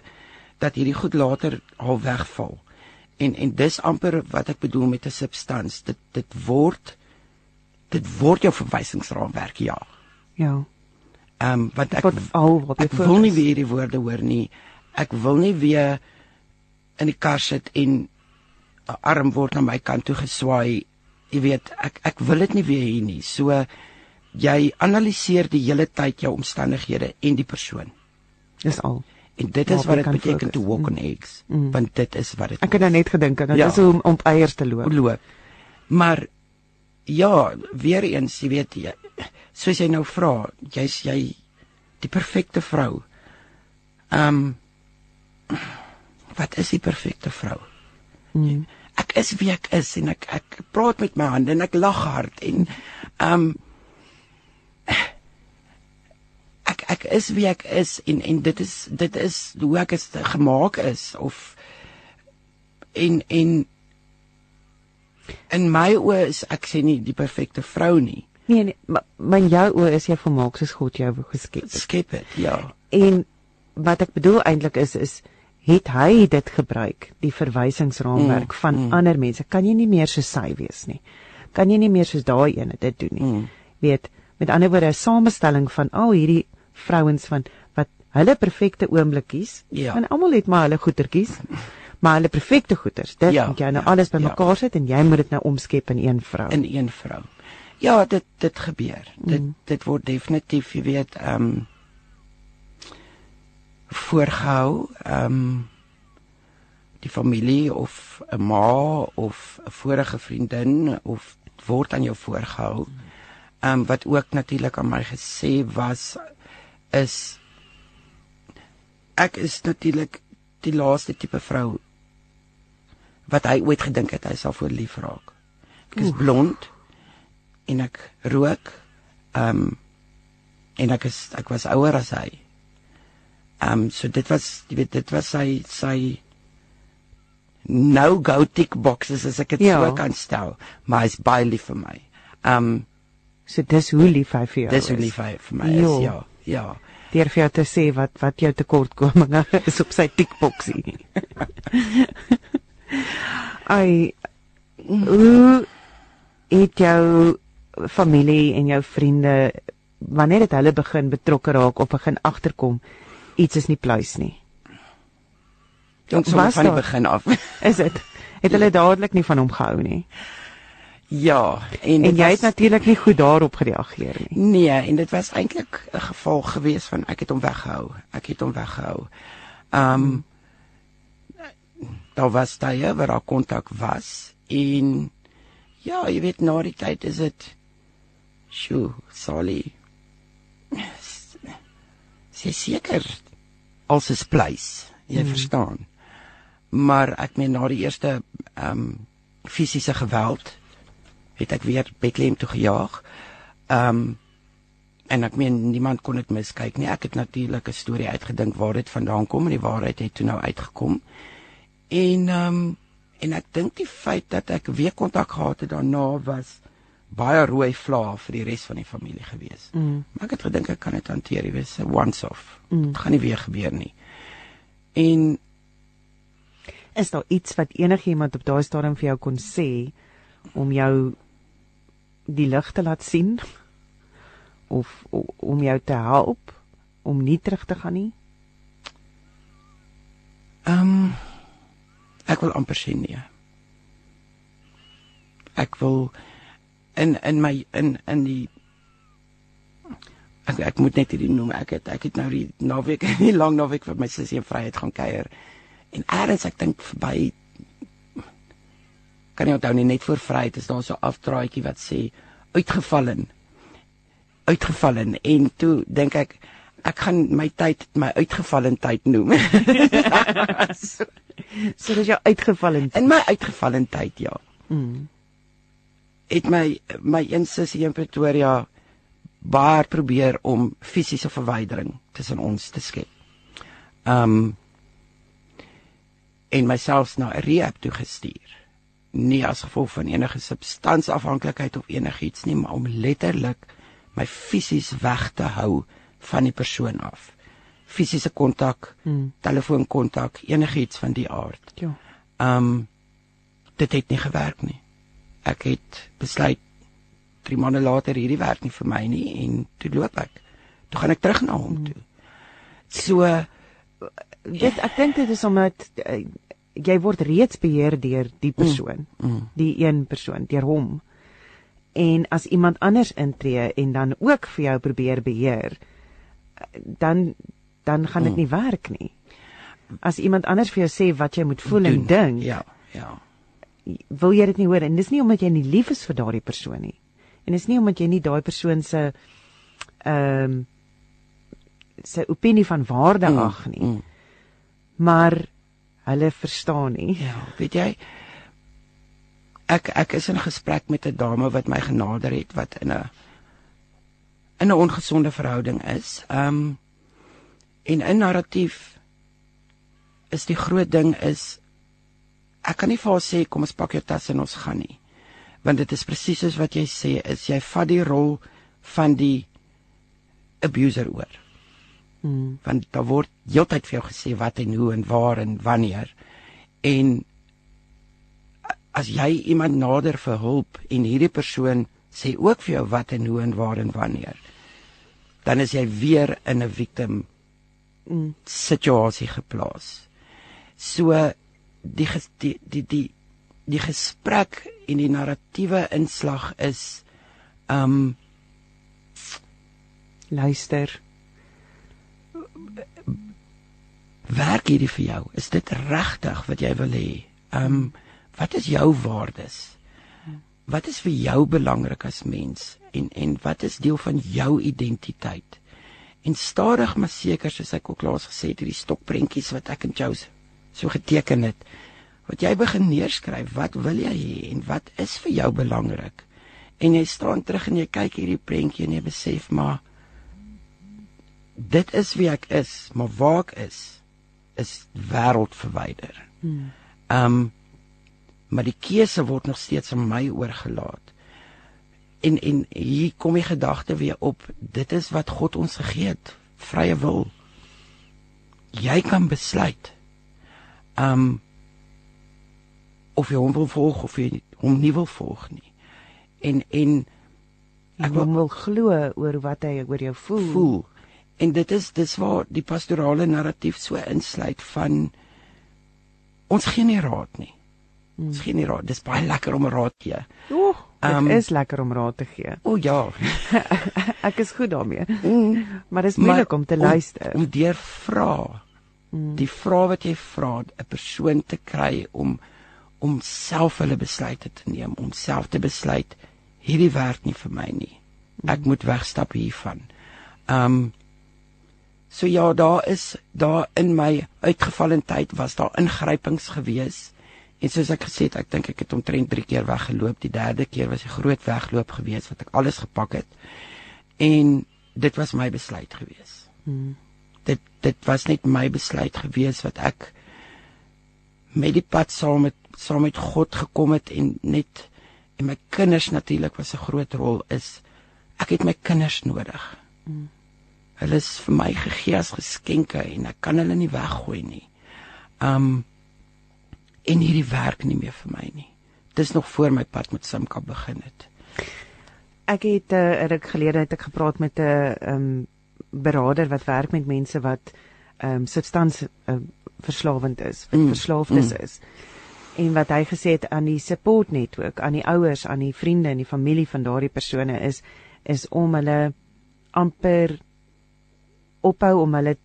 dat hierdie goed later al wegval. En en dis amper wat ek bedoel met 'n substans dit dit word dit word jou verwysingsraamwerk ja. Ja. Ehm um, wat ek al wat ek wil nie weer die woorde hoor nie. Ek wil nie weer in die kar sit en 'n arm word na my kant toe geswaai. Jy weet ek ek wil dit nie weer hier nie. So jy analiseer die hele tyd jou omstandighede en die persoon dis al En dit is wat dit beteken focus. to walk on mm. eggs. Mm. Want dit is wat dit Ek het nou net gedink dat ja. is om om eiers te loop. loop. Maar ja, weer eens, jy weet jy soos jy nou vra, jy's jy die perfekte vrou. Ehm um, wat is die perfekte vrou? Mm. Ek is wie ek is en ek ek praat met my hande en ek lag hard en ehm um, ek ek is wie ek is en en dit is dit is hoe ek is gemaak is of en en in my oë is ek sê nie die perfekte vrou nie. Nee nee, maar in jou oë is jy volmaak soos God jou geskep het. Skep het, ja. En wat ek bedoel eintlik is is het hy dit gebruik, die verwysingsraamwerk mm, van mm. ander mense. Kan jy nie meer so sy wees nie. Kan jy nie meer soos daai ene dit doen nie. Mm. Weet, met ander woorde 'n samestelling van al hierdie vrouens van wat hulle perfekte oomblikkies ja. en almal het maar hulle goetertjies maar hulle perfekte goeters dit ja, moet jy nou ja, alles bymekaar ja. sit en jy moet dit nou omskep in een vrou in een vrou ja dit dit gebeur mm. dit dit word definitief jy weet ehm um, voorgehou ehm um, die familie of 'n ma of 'n vorige vriendin of word aan jou voorgehou. Ehm um, wat ook natuurlik aan my gesê was is ek is natuurlik die laaste tipe vrou wat hy ooit gedink het hy sal voor lief raak. Ek is Oef. blond en ek rook. Ehm um, en ek is ek was ouer as hy. Ehm um, so dit was jy weet dit was sy sy no go tick boxes as ek dit ja. so kan stel, maar hy's baie lief vir my. Ehm um, so dis hoe lief hy vir jou dis is. Dis hoe lief hy vir my jo. is. Ja. Ja. Deur vir jou te sê wat wat jou tekortkominge is op sy tikboksie. Ai hoe het jou familie en jou vriende wanneer het hulle begin betrokke raak of begin agterkom iets is nie pluis nie. Ons van die begin af. is dit? Het hulle dadelik nie van hom gehou nie. Ja, en, en jy was, het natuurlik nie goed daarop gereageer nie. Nee, en dit was eintlik 'n geval gewees van ek het hom weggehou. Ek het hom weggehou. Um daar was tye waar daar kontak was en ja, jy weet na die tyd is dit sjoe, sorry. Sy seker als is pleis, jy hmm. verstaan. Maar ek meen na die eerste um fisiese geweld het ek weer Bethlehem toe gejaag. Ehm um, en ek meen niemand kon dit miskyk nie. Ek het natuurlik 'n storie uitgedink waar dit vandaan kom en die waarheid het toe nou uitgekom. En ehm um, en ek dink die feit dat ek weer kontak gehad het daarna was baie rooi vlae vir die res van die familie gewees. Mm. Maar ek het gedink ek kan dit hanteer, jy weet, once off. Mm. Dit gaan nie weer gebeur nie. En is daar iets wat enigiemand op daai stadium vir jou kon sê om jou die lig te laat sien of om jou te help om nie terug te gaan nie? Ehm um, ek wil amper sien nee. Ek wil in in my in in die ek ek moet net hierdie noem ek het ek het nou die naweek nie lank naweek vir my sussie en vryheid gaan kuier en eers ek dink verby kan nie onthou nie net voor vryheid is daar so 'n afdraaitjie wat sê uitgevallen uitgevallen en toe dink ek ek gaan my tyd my uitgevallen tyd noem so, so dis jou uitgevallen in my uitgevallen tyd ja mm. het my my een sussie in Pretoria baie probeer om fisiese verwydering tussen ons te skep. Um en myself na 'n rehab toe gestuur. Nie as gevolg van enige substansafhanklikheid of enigiets nie, maar om letterlik my fisies weg te hou van die persoon af. Fisiese kontak, Hmm. telefoonkontak, enigiets van die aard. Ja. Um dit het nie gewerk nie. Ek het besluit 3 maande later hierdie werk nie vir my nie en toe loop ek. Toe gaan ek terug na hom toe. So Dit ek dink dit is omdat uh, jy word reeds beheer deur die persoon, mm, die een persoon, deur hom. En as iemand anders intree en dan ook vir jou probeer beheer, eh, dan dan gaan dit Mm. nie werk nie. As iemand anders vir jou sê wat jy moet voel en doen. dink, Ja, ja. wil jy dit nie hoor en dis nie omdat jy nie lief is vir daardie persoon nie. En dis nie omdat jy nie daai persoon se ehm um, sy opinie van waarde Mm, ag nie, mm. maar hulle verstaan nie. Ja, weet jy ek ek is in gesprek met 'n dame wat my genader het wat in 'n in 'n ongesonde verhouding is. Um en in narratief is die groot ding is ek kan nie vir haar sê kom ons pak jou tas en ons gaan nie. Want dit is presies soos wat jy sê is jy vat die rol van die abuser oor Hmm. want daar word heeltyd vir jou gesê wat en hoe en waar en wanneer. En as jy iemand nader vir hulp en hierdie persoon sê ook vir jou wat en hoe en waar en wanneer, dan is jy weer in 'n victim Mm. situasie geplaas. So die ges, die die die die gesprek en die narratiewe inslag is um Luister. Werk hierdie vir jou? Is dit regtig wat jy wil hê? Ehm um, wat is jou waardes? Wat is vir jou belangrik as mens en en wat is deel van jou identiteit? En stadig maar seker soos ek ook laas gesê het, hierdie stokprentjies wat ek en jou so geteken het, wat jy begin neerskryf, wat wil jy hê en wat is vir jou belangrik? En jy staan terug en jy kyk hierdie prentjie en jy besef maar dit is wie ek is, maar waar ek is is wêreld verwyder. Hmm. Um maar die keuse word nog steeds aan my oorgelaat. En en hier kom die gedagte weer op, dit is wat God ons gegee het, vrye wil. Jy kan besluit. Um of jy hom wil volg of jy hom nie wil volg nie. En en Ek wil wil glo oor wat hy oor jou voel. voel. En dit is dis waar die pastorale narratief so insluit van ons gee nie raad nie. Hmm. Ons gee nie raad. Dis baie lekker om raad te gee. Oeg, dit Um, is lekker om raad te gee. O ja. Ek is goed daarmee. Mm. Maar dit is moeilik om te luister. Om, om deur vra. Mm. Die vrae wat jy vra, 'n persoon te kry om om self hulle besluite te neem, om self te besluit hierdie werk nie vir my nie. Ek moet wegstap hiervan. Um So ja, daar is daar in my uitgevalle tyd was daar ingrypings gewees. En soos ek gesê het, ek dink ek het omtrent 3 keer weggeloop. Die derde keer was 'n groot wegloop gewees wat ek alles gepak het. En dit was my besluit gewees. Hmm. Dit dit was net my besluit gewees wat ek met die pad saam met saam met God gekom het en net en my kinders natuurlik was 'n groot rol is ek het my kinders nodig. Mm. Hulle is vir my gegee as geskenke en ek kan hulle nie weggooi nie. Um en hierdie werk nie meer vir my nie. Dis nog voor my pad met Simka begin het. Ek het uh, 'n ruk gelede het ek gepraat met 'n ehm um, beraader wat werk met mense wat um, substans uh, verslawend is, wat Mm, verslaafdes mm. is. En wat hy gesê het aan die support netwerk, aan die ouers, aan die vriende en die familie van daardie persone is is om hulle amper ophou om hulle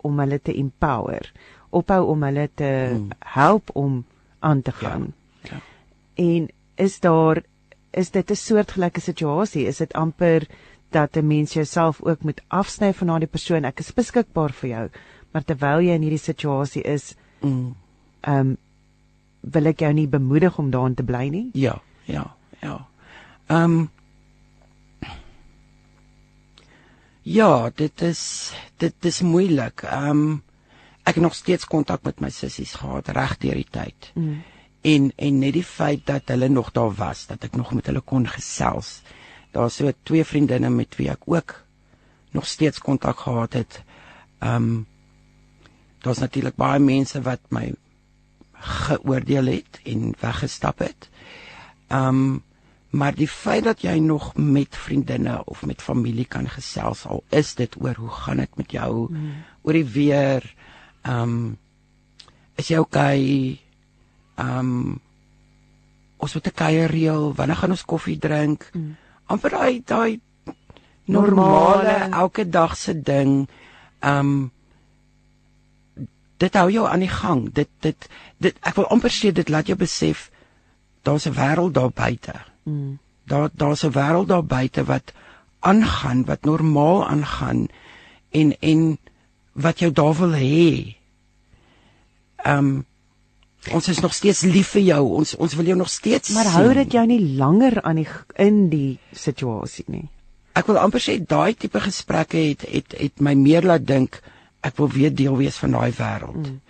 om hulle te empower, ophou om hulle te Mm. help om aan te gaan. Ja. En is daar is dit 'n soortgelyke situasie? Is dit amper dat 'n mens jouself ook moet afsny van daardie persoon? Ek is beskikbaar vir jou, maar terwyl jy in hierdie situasie is, Mm. ehm um, wil ek jou nie bemoedig om daarin te bly nie. Ja, ja, ja. Ehm um, Ja, dit is dit is moeilik. Ehm um, ek het nog steeds kontak met my sissies gehad reg deur die tyd. Mm. En en net die feit dat hulle nog daar was, dat ek nog met hulle kon gesels. Daar's so twee vriendinne met wie ek ook nog steeds kontak gehad het. Ehm um, daar's natuurlik baie mense wat my geoordeel het en weggestap het. Ehm um, maar die feit dat jy nog met vriendinne of met familie kan gesels al is dit oor hoe gaan dit met jou mm. oor die weer ehm um, is jy okay? Ehm um, ons moet 'n kuier reël wanneer gaan ons koffie drink? Mm. amper daai daai normale elke dag se ding. Ehm um, dit hou jou aan die gang. Dit dit dit ek wil amper sê dit laat jou besef daar's 'n wêreld daar buite Mm. daar daar's 'n wêreld daar buite wat aangaan wat normaal aangaan en en wat jou daar wil hê. Ehm um, ons is nog steeds lief vir jou. Ons ons wil jou nog steeds Maar hou dit jou nie langer aan die in die situasie nie. Ek wil amper sê daai tipe gesprekke het het het my meer laat dink ek wil weer deel wees van daai wêreld. Mm.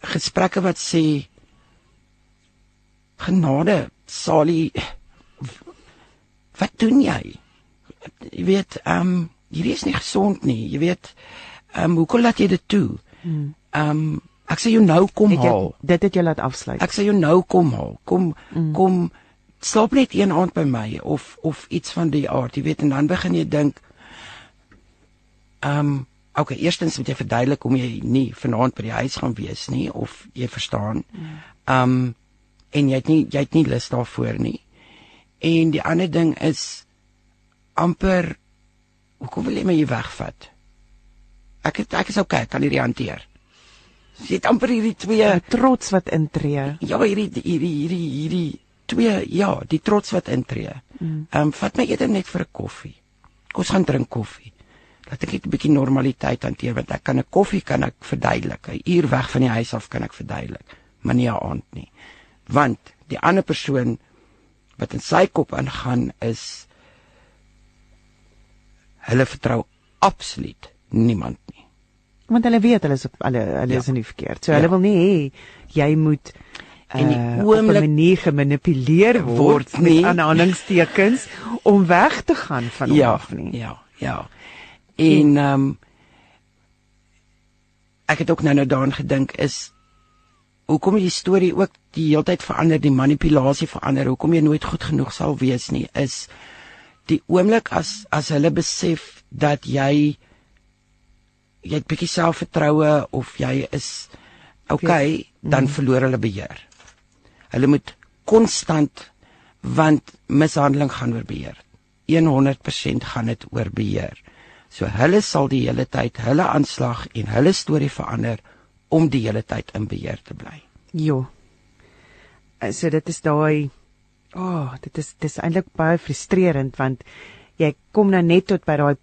Gesprekke wat sê genade, Sally wat doen jy? Jy weet, ehm um, hierdie is nie gesond nie. Jy weet, ehm um, hoekom laat jy dit toe? Mm. Ehm um, ek sê jou nou kom Het jy, haal. dit het jou laat afsluit. Ek sê jou nou kom haal. Kom mm. kom slaap net een aand by my of of iets van die aard, jy weet en dan begin jy dink ehm um, okay, eerstens moet jy verduidelik hoekom jy nie vanaand by die huis gaan wees nie of jy verstaan. Ehm um, en jy het nie jy het nie lus daarvoor nie. En die ander ding is amper hoekom wil jy my hier wegvat? Ek het, ek is okay, ek kan hierdie hanteer. Jy het amper hierdie twee trots wat intree. ja, hierdie hierdie hierdie hierdie twee ja, die trots wat intree. Ehm um, vat my eerder net vir 'n koffie. Kom ons gaan drink koffie. Laat ek net 'n bietjie normaliteit hanteer want ek kan 'n koffie kan ek verduidelik. 'n Uur weg van die huis af kan ek verduidelik, maar nie 'n aand nie. Want die ander persoon wat in sy kop ingaan is hulle vertrou absoluut niemand nie. Want hulle weet hulle is op hulle hulle Ja. is in die verkeerd. So Ja. hulle wil nie hê jy moet En die uh, oomblik- 'n manier gemanipuleer word Word met nie. aanhalingstekens om weg te gaan van hom ja, af nie. Ja, ja. En ehm um, ek het ook nou nou daaraan gedink is hoekom die storie ook die heeltyd verander, die manipulasie verander, hoekom jy nooit goed genoeg sal wees nie, is die oomblik as as hulle besef dat jy jy het bietjie selfvertroue of jy is okay, dan verloor hulle beheer. Hulle moet konstant want mishandeling gaan oor beheer. 100% gaan dit oor beheer. So hulle sal die hele tyd hulle aanslag en hulle storie verander om die hele tyd in beheer te bly. Jo. Eh, So dit is daai O, oh, dit is dis eintlik baie frustrerend want jy kom nou net tot by daai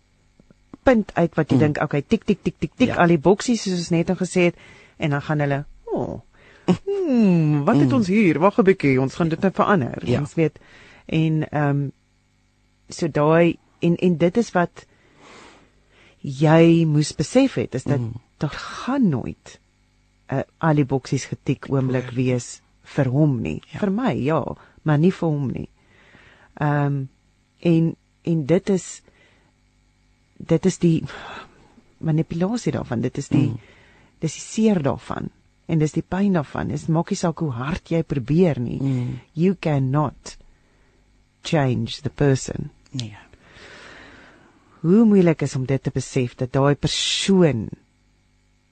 punt uit wat jy mm. dink, okay, tik tik tik tik tik Ja. al die boksies soos ons net nou gesê het en dan gaan hulle, o. Oh, hmm, wat het ons hier? Wag 'n bietjie, ons gaan dit nou verander. Ja. Ons weet en ehm um, so daai en en dit is wat jy moes besef het is dat mm. daar gaan nooit uh, al die boksies getik oomblik wees vir hom nie. Ja. Vir my ja, maar nie vir hom nie. Ehm um, en en dit is dit is die manipulasie daarvan. Dit is die mm. dis die seer daarvan en dis die pyn daarvan. Dit maak nie saak hoe hard jy probeer nie. Mm. You cannot change the person. Nee. Hoe moeilik is om dit te besef dat daai persoon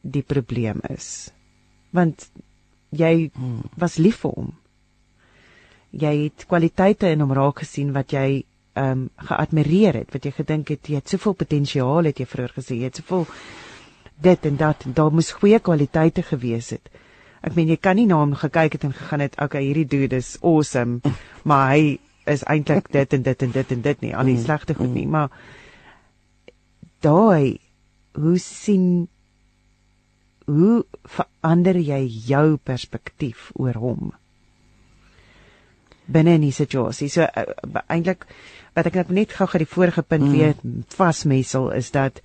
die probleem is. Want jy Hmm. was lief vir hom. Jy het kwaliteite in hom raak gesien wat jy ehm um, geadmireer het, wat jy gedink het jy het soveel potensiaal het jy vroeër gesê, jy het soveel dit en dat en daar moes goeie kwaliteite gewees het. Ek meen jy kan nie na hom gekyk het en gegaan het, okay, hierdie dude is awesome, maar hy is eintlik dit en dit en dit en dit nie, al die slegte goed nie, maar daai hoe sien hoe verander jy jou perspektief oor hom? binne in die situasie. So uh, eintlik wat ek net gou gou die vorige punt mm. weer vasmessel is dat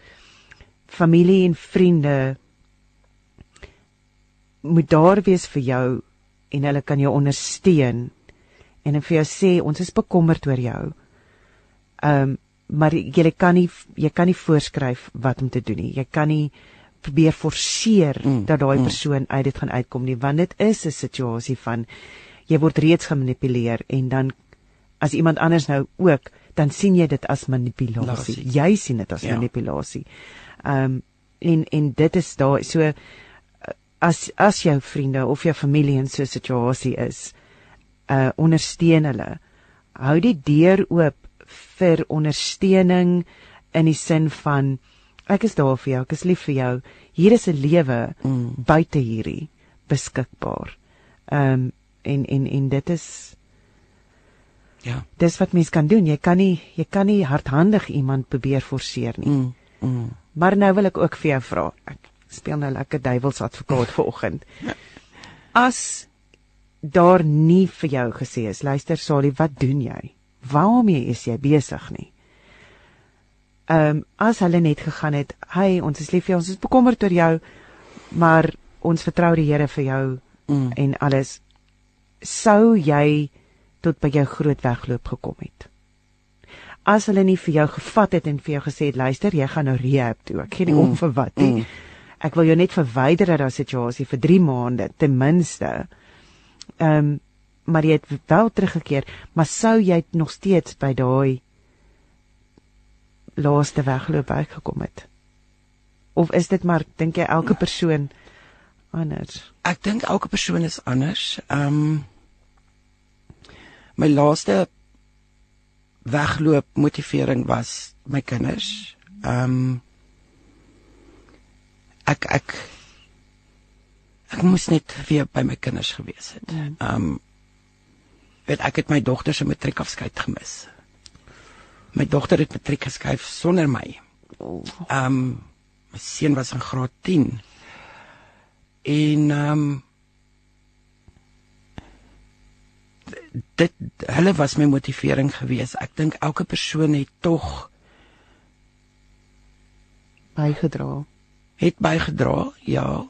familie en vriende moet daar wees vir jou en hulle kan jou ondersteun en en vir jou sê ons is bekommerd oor jou. Ehm um, maar jy kan nie jy kan nie voorskryf wat om te doen nie. Jy kan nie probeer forceer mm. dat daai mm. persoon uit dit gaan uitkom nie want dit is 'n situasie van jy word reeds gemanipuleer en dan as iemand anders nou ook dan sien jy dit as manipulasie. Lasie. Jy sien dit as ja. manipulasie. Ehm um, en en dit is daar so as as jou vriende of jou familie in so 'n situasie is, uh ondersteun hulle. Hou die deur oop vir ondersteuning in die sin van ek is daar vir jou, ek is lief vir jou. Hier is 'n lewe mm. buite hierdie beskikbaar. Ehm um, en en en dit is ja dis wat mens kan doen jy kan nie jy kan nie hardhandig iemand probeer forceer nie mm, mm. maar nou wil ek ook vir jou vra ek speel nou lekker duiwelsadvokaat vanoggend ja. as daar nie vir jou gesê is luister Sali wat doen jy waarmee is jy besig nie ehm um, as hulle net gegaan het hey ons is lief vir jou ons is bekommerd oor jou maar ons vertrou die Here vir jou mm. en alles sou jy tot by jou groot wegloop gekom het. As hulle nie vir jou gevat het en vir jou gesê het luister, jy gaan nou rehab toe. Ek gee nie mm. om vir wat nie. Mm. Ek wil jou net verwyder uit daai situasie vir 3 maande ten minste. Ehm um, maar jy het wel teruggekeer, maar sou jy nog steeds by daai laaste wegloop uitgekom het? Of is dit maar dink jy elke persoon anders? Ek dink elke persoon is anders. Ehm um, my laaste wegloop motivering was my kinders. Ehm um, ek ek ek moes net weer by my kinders gewees het. Ja. Ehm um, weet ek het my dogter se matriekafskeid gemis. My dogter het matriek geskryf sonder my. Ehm um, my seun was in graad 10. En ehm um, dit hulle was my motivering geweest. Ek dink elke persoon het tog bygedra. Het bygedra, ja.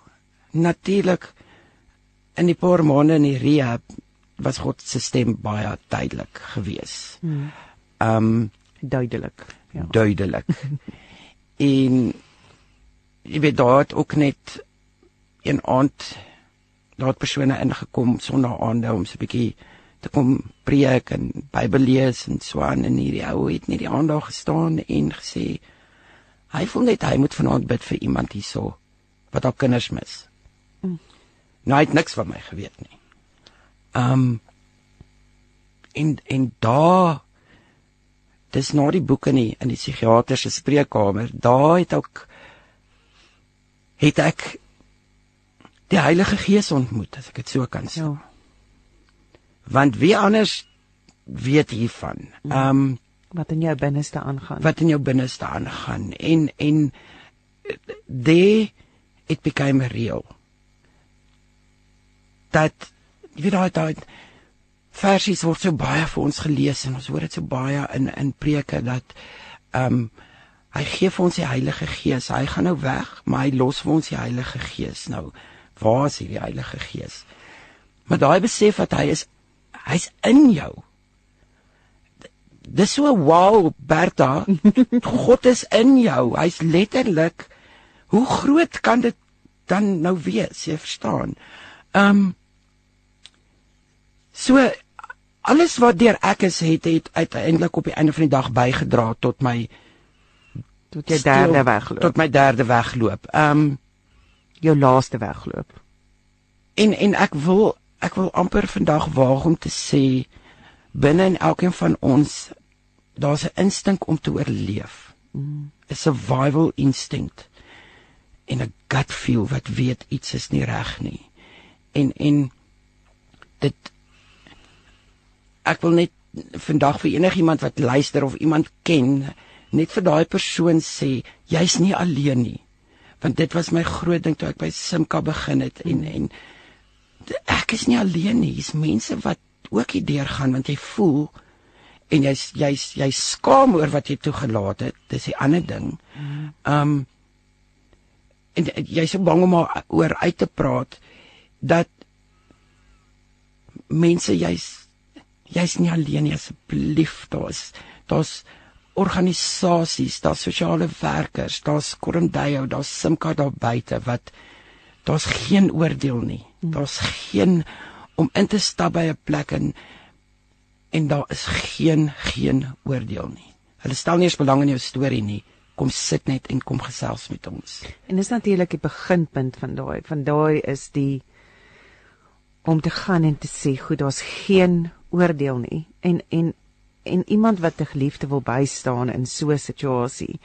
Natuurlik in die paar maande in die rehab was God se stem baie duidelik geweest. Hmm. Ehm um, duidelik, ja. Duidelik. en jy weet daar het ook net een aand daar het persone ingekom sonder aande om so 'n bietjie te kom preek en Bybel lees en so aan en hierdie ou het net die aandag gestaan en gesê hy voel net hy moet vanaand bid vir iemand hierso wat al kinders mis. Mm. Nou hy het niks van my geweet nie. Um en en daar dis na die boeke nie in die psigiater se spreekkamer daar het ook het ek die Heilige Gees ontmoet as ek dit so kan sê. Ja want wie anders weet hiervan. Mm. Ehm um, wat in jou binneste aangaan. Wat in jou binneste aangaan en en they it became real. Dat jy weet daai daai versies word so baie vir ons gelees en ons hoor dit so baie in in preke dat ehm um, hy gee vir ons die Heilige Gees. Hy gaan nou weg, maar hy los vir ons die Heilige Gees. Nou, waar is hierdie Heilige Gees? Maar daai besef dat hy is Hy's in jou. Dis so wow, Bertha. God is in jou. Hy's letterlik Hoe groot kan dit dan nou wees? Jy verstaan. Ehm um, So alles wat deur ek is het het uiteindelik op die einde van die dag bygedra tot my tot jou derde wegloop. Tot my derde wegloop. Ehm um, jou laaste wegloop. En en ek wil ek wil amper vandag waag om te sê binne in elkeen van ons daar's 'n instink om te oorleef. 'n Survival instinct en 'n gut feel wat weet iets is nie reg nie. en en dit ek wil net vandag vir enigiemand wat luister of iemand ken net vir daai persoon sê jy's nie alleen nie. Want dit was my groot ding toe ek by Simka begin het en en ek is nie alleen nie. Hier's mense wat ook hier deurgaan want jy voel en jy's jy's jy skaam oor wat jy toegelaat het. Dis 'n ander ding. Um en jy's so bang om oor uit te praat dat mense jy's jy's nie alleen nie asseblief daar's daar's organisasies daar's sosiale werkers daar's Korendayo daar's Simka daar buite wat daar's geen oordeel nie daar's geen om in te stap by 'n plek en en daar is geen geen oordeel nie. Hulle stel nie eens belang in jou storie nie. Kom sit net en kom gesels met ons. En dis natuurlik die beginpunt van daai. Van daai is die om te gaan en te sê, goed, daar's geen oordeel nie. En en en iemand wat 'n geliefde wil bystaan in so 'n situasie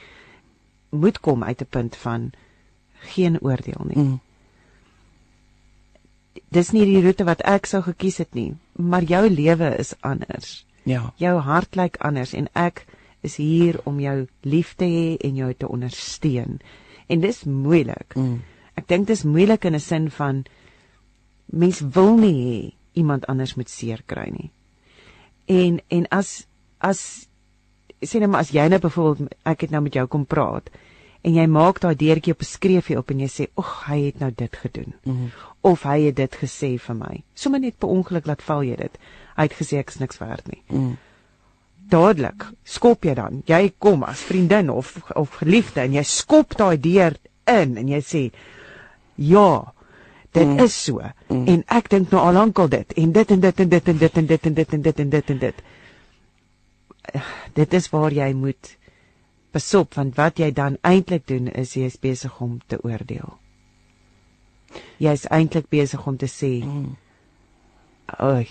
moet kom uit 'n punt van geen oordeel nie. Mm dis nie die roete wat ek sou gekies het nie, maar jou lewe is anders. Ja. Jou hart lyk anders en ek is hier om jou lief te hê en jou te ondersteun. En dis moeilik. Mm. Ek dink dis moeilik in 'n sin van mens wil nie hê iemand anders moet seer kry nie. En en as as sê net maar as jy nou byvoorbeeld ek het nou met jou kom praat en jy maak daai deurtjie op 'n skreefie op en jy sê, "Ag, hy het nou dit gedoen." Mm -hmm. Of hy het dit gesê vir my. Sommige net per ongeluk laat val jy dit. Hy het gesê ek is niks werd nie. Mm. Dadelik skop jy dan. Jy kom as vriendin of of geliefde en jy skop daai deur in en jy sê, "Ja, dit mm. is so." Mm. En ek dink nou al lankal dit en dit en dit en dit en dit en dit en dit en dit en dit en dit. Dit is waar jy moet Pasop want wat jy dan eintlik doen is jy is besig om te oordeel. Jy is eintlik besig om te sê, mm. "Ag,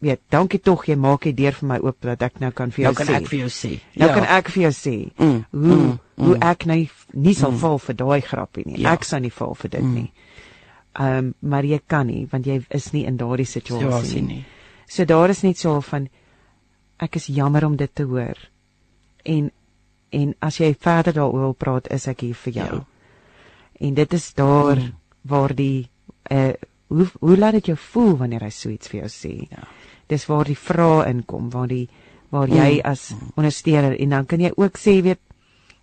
weet, dankie tog jy maak dit deur vir my oop dat ek nou kan vir jou sê." Nou kan ek vir jou sê. Nou ja. kan ek vir jou sê mm. hoe mm. hoe ek nou nie sal mm. val vir daai grappie nie. Ja. Ek sou nie val vir dit mm. nie. Ehm um, maar jy kan nie want jy is nie in daardie situasie nie. nie. So daar is net so van ek is jammer om dit te hoor. En en as jy verder daaroor wil praat, is ek hier vir jou. Ja. En dit is daar mm. waar die uh hoe hoe laat dit jou voel wanneer hy so iets vir jou sê? Ja. Dis waar die vrae inkom, waar die waar jy mm. as ondersteuner en dan kan jy ook sê weet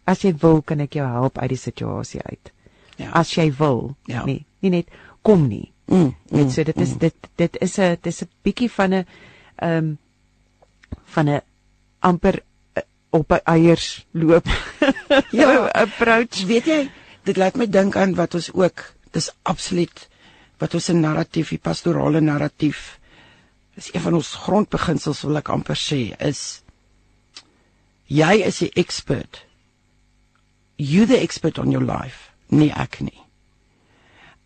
as jy wil kan ek jou help uit die situasie uit. Ja. As jy wil. Ja. Nee, nie net kom nie. Mm. Net so dit is mm. dit dit is 'n dis 'n bietjie van 'n ehm um, van 'n amper op by eiers loop. ja, approach, weet jy, dit laat my dink aan wat ons ook, dis absoluut wat ons 'n narratief, die pastorale narratief is een van ons grondbeginsels wil ek amper sê is jy is die expert. You the expert on your life, nie ek nie.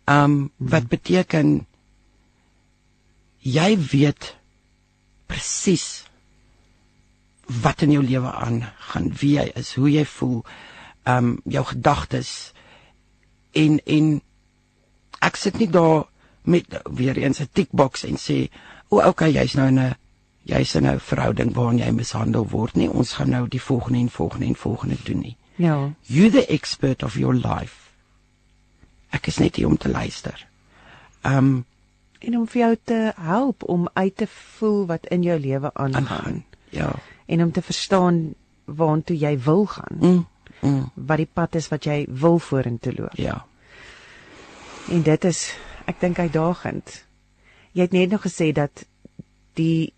Um hmm. wat beteken jy weet presies wat in jou lewe aangaan, wie jy is, hoe jy voel, um, jou gedagtes en en ek sit nie daar met weer eens 'n tickbox en sê, "O, okay, jy's nou in 'n jy's in 'n verhouding waarin jy mishandel word nie. Ons gaan nou die volgende en volgende en volgende doen nie." Ja. You the expert of your life. Ek is net hier om te luister. Um, en om vir jou te help om uit te voel wat in jou lewe aangaan. aangaan. Ja en om te verstaan waartoe jy wil gaan. Mm, mm. Wat die pad is wat jy wil vorentoe loop. Ja. En dit is ek dink uitdagend. Jy het net nog gesê dat die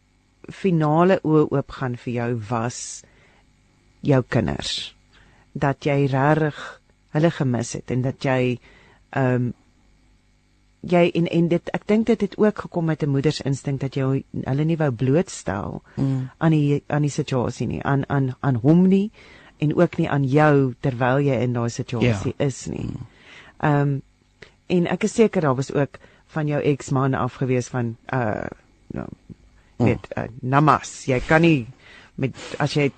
finale oë oop gaan vir jou was jou kinders. Dat jy regtig hulle gemis het en dat jy ehm um, jy en en dit ek dink dit het ook gekom met 'n moeders instink dat jy hulle nie wou blootstel mm. aan die aan die situasie nie aan aan aan hom nie en ook nie aan jou terwyl jy in daai situasie yeah. Ja. is nie. Mm. Ehm um, en ek is seker daar was ook van jou eksman afgewees van uh nou weet mm. uh, namas jy kan nie met as jy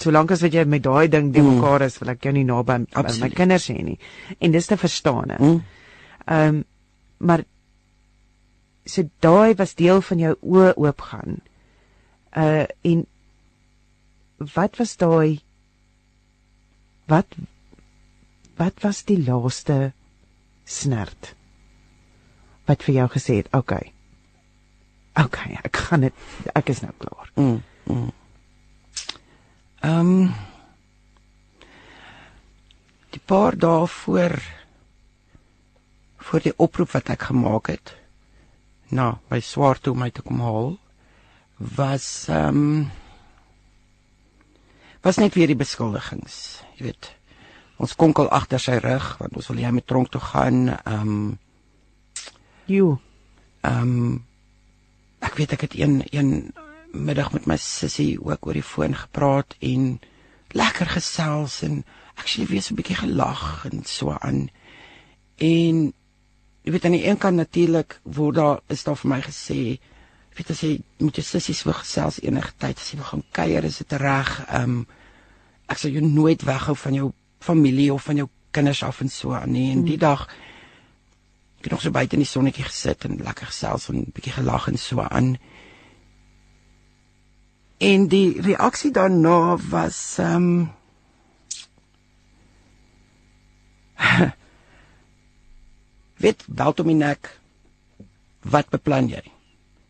solank as wat jy met daai ding die mm. mekaar is wil ek jou nie naby my kinders hê nie en dis te verstaan. Ehm mm. um, maar so daai was deel van jou oë oopgaan. Uh en wat was daai wat wat was die laaste snert wat vir jou gesê het, "Oké. Okay, okay, ek gaan dit ek is nou klaar." Mm. mm. Ehm um, die paar dae voor voor die oproep wat ek gemaak het na my swaar toe my te kom haal was ehm um, was net weer die beskuldigings, jy weet. Ons konkel agter sy rug want ons wil hy met tronk toe gaan. Ehm um, Jo. Ehm um, ek weet ek het een een middag met my sussie ook oor die foon gepraat en lekker gesels en actually weer so 'n bietjie gelag en so aan. En jy weet aan die een kant natuurlik word daar is daar vir my gesê weet as jy met jou sissies wil gesels enige tyd as jy wil gaan kuier is dit reg. Ehm um, ek sal jou nooit weghou van jou familie of van jou kinders af en so aan nie. En die hmm. dag ek het nog so buite in die sonnetjie gesit en lekker gesels en 'n bietjie gelag en so aan. En die reaksie daarna was ehm um, weet Baltominek wat beplan jy?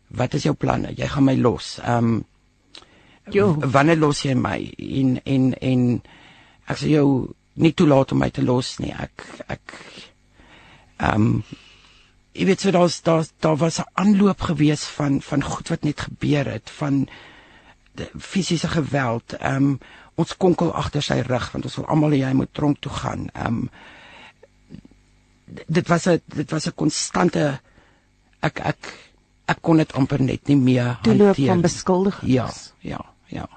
Wat is jou planne? Jy gaan my los. Ehm um, Jo, wanneer los jy my? En en en ek sê jou nie toelaat om my te los nie. Ek ek ehm um, jy weet so daar's daar daar was 'n aanloop gewees van van goed wat net gebeur het van fisiese geweld. Ehm um, ons konkel agter sy rug want ons wil almal hê hy moet tronk toe gaan. Ehm um, dit was 'n dit was 'n konstante ek ek ek kon dit amper net nie meer hanteer van beskuldigings. Ja, ja, ja.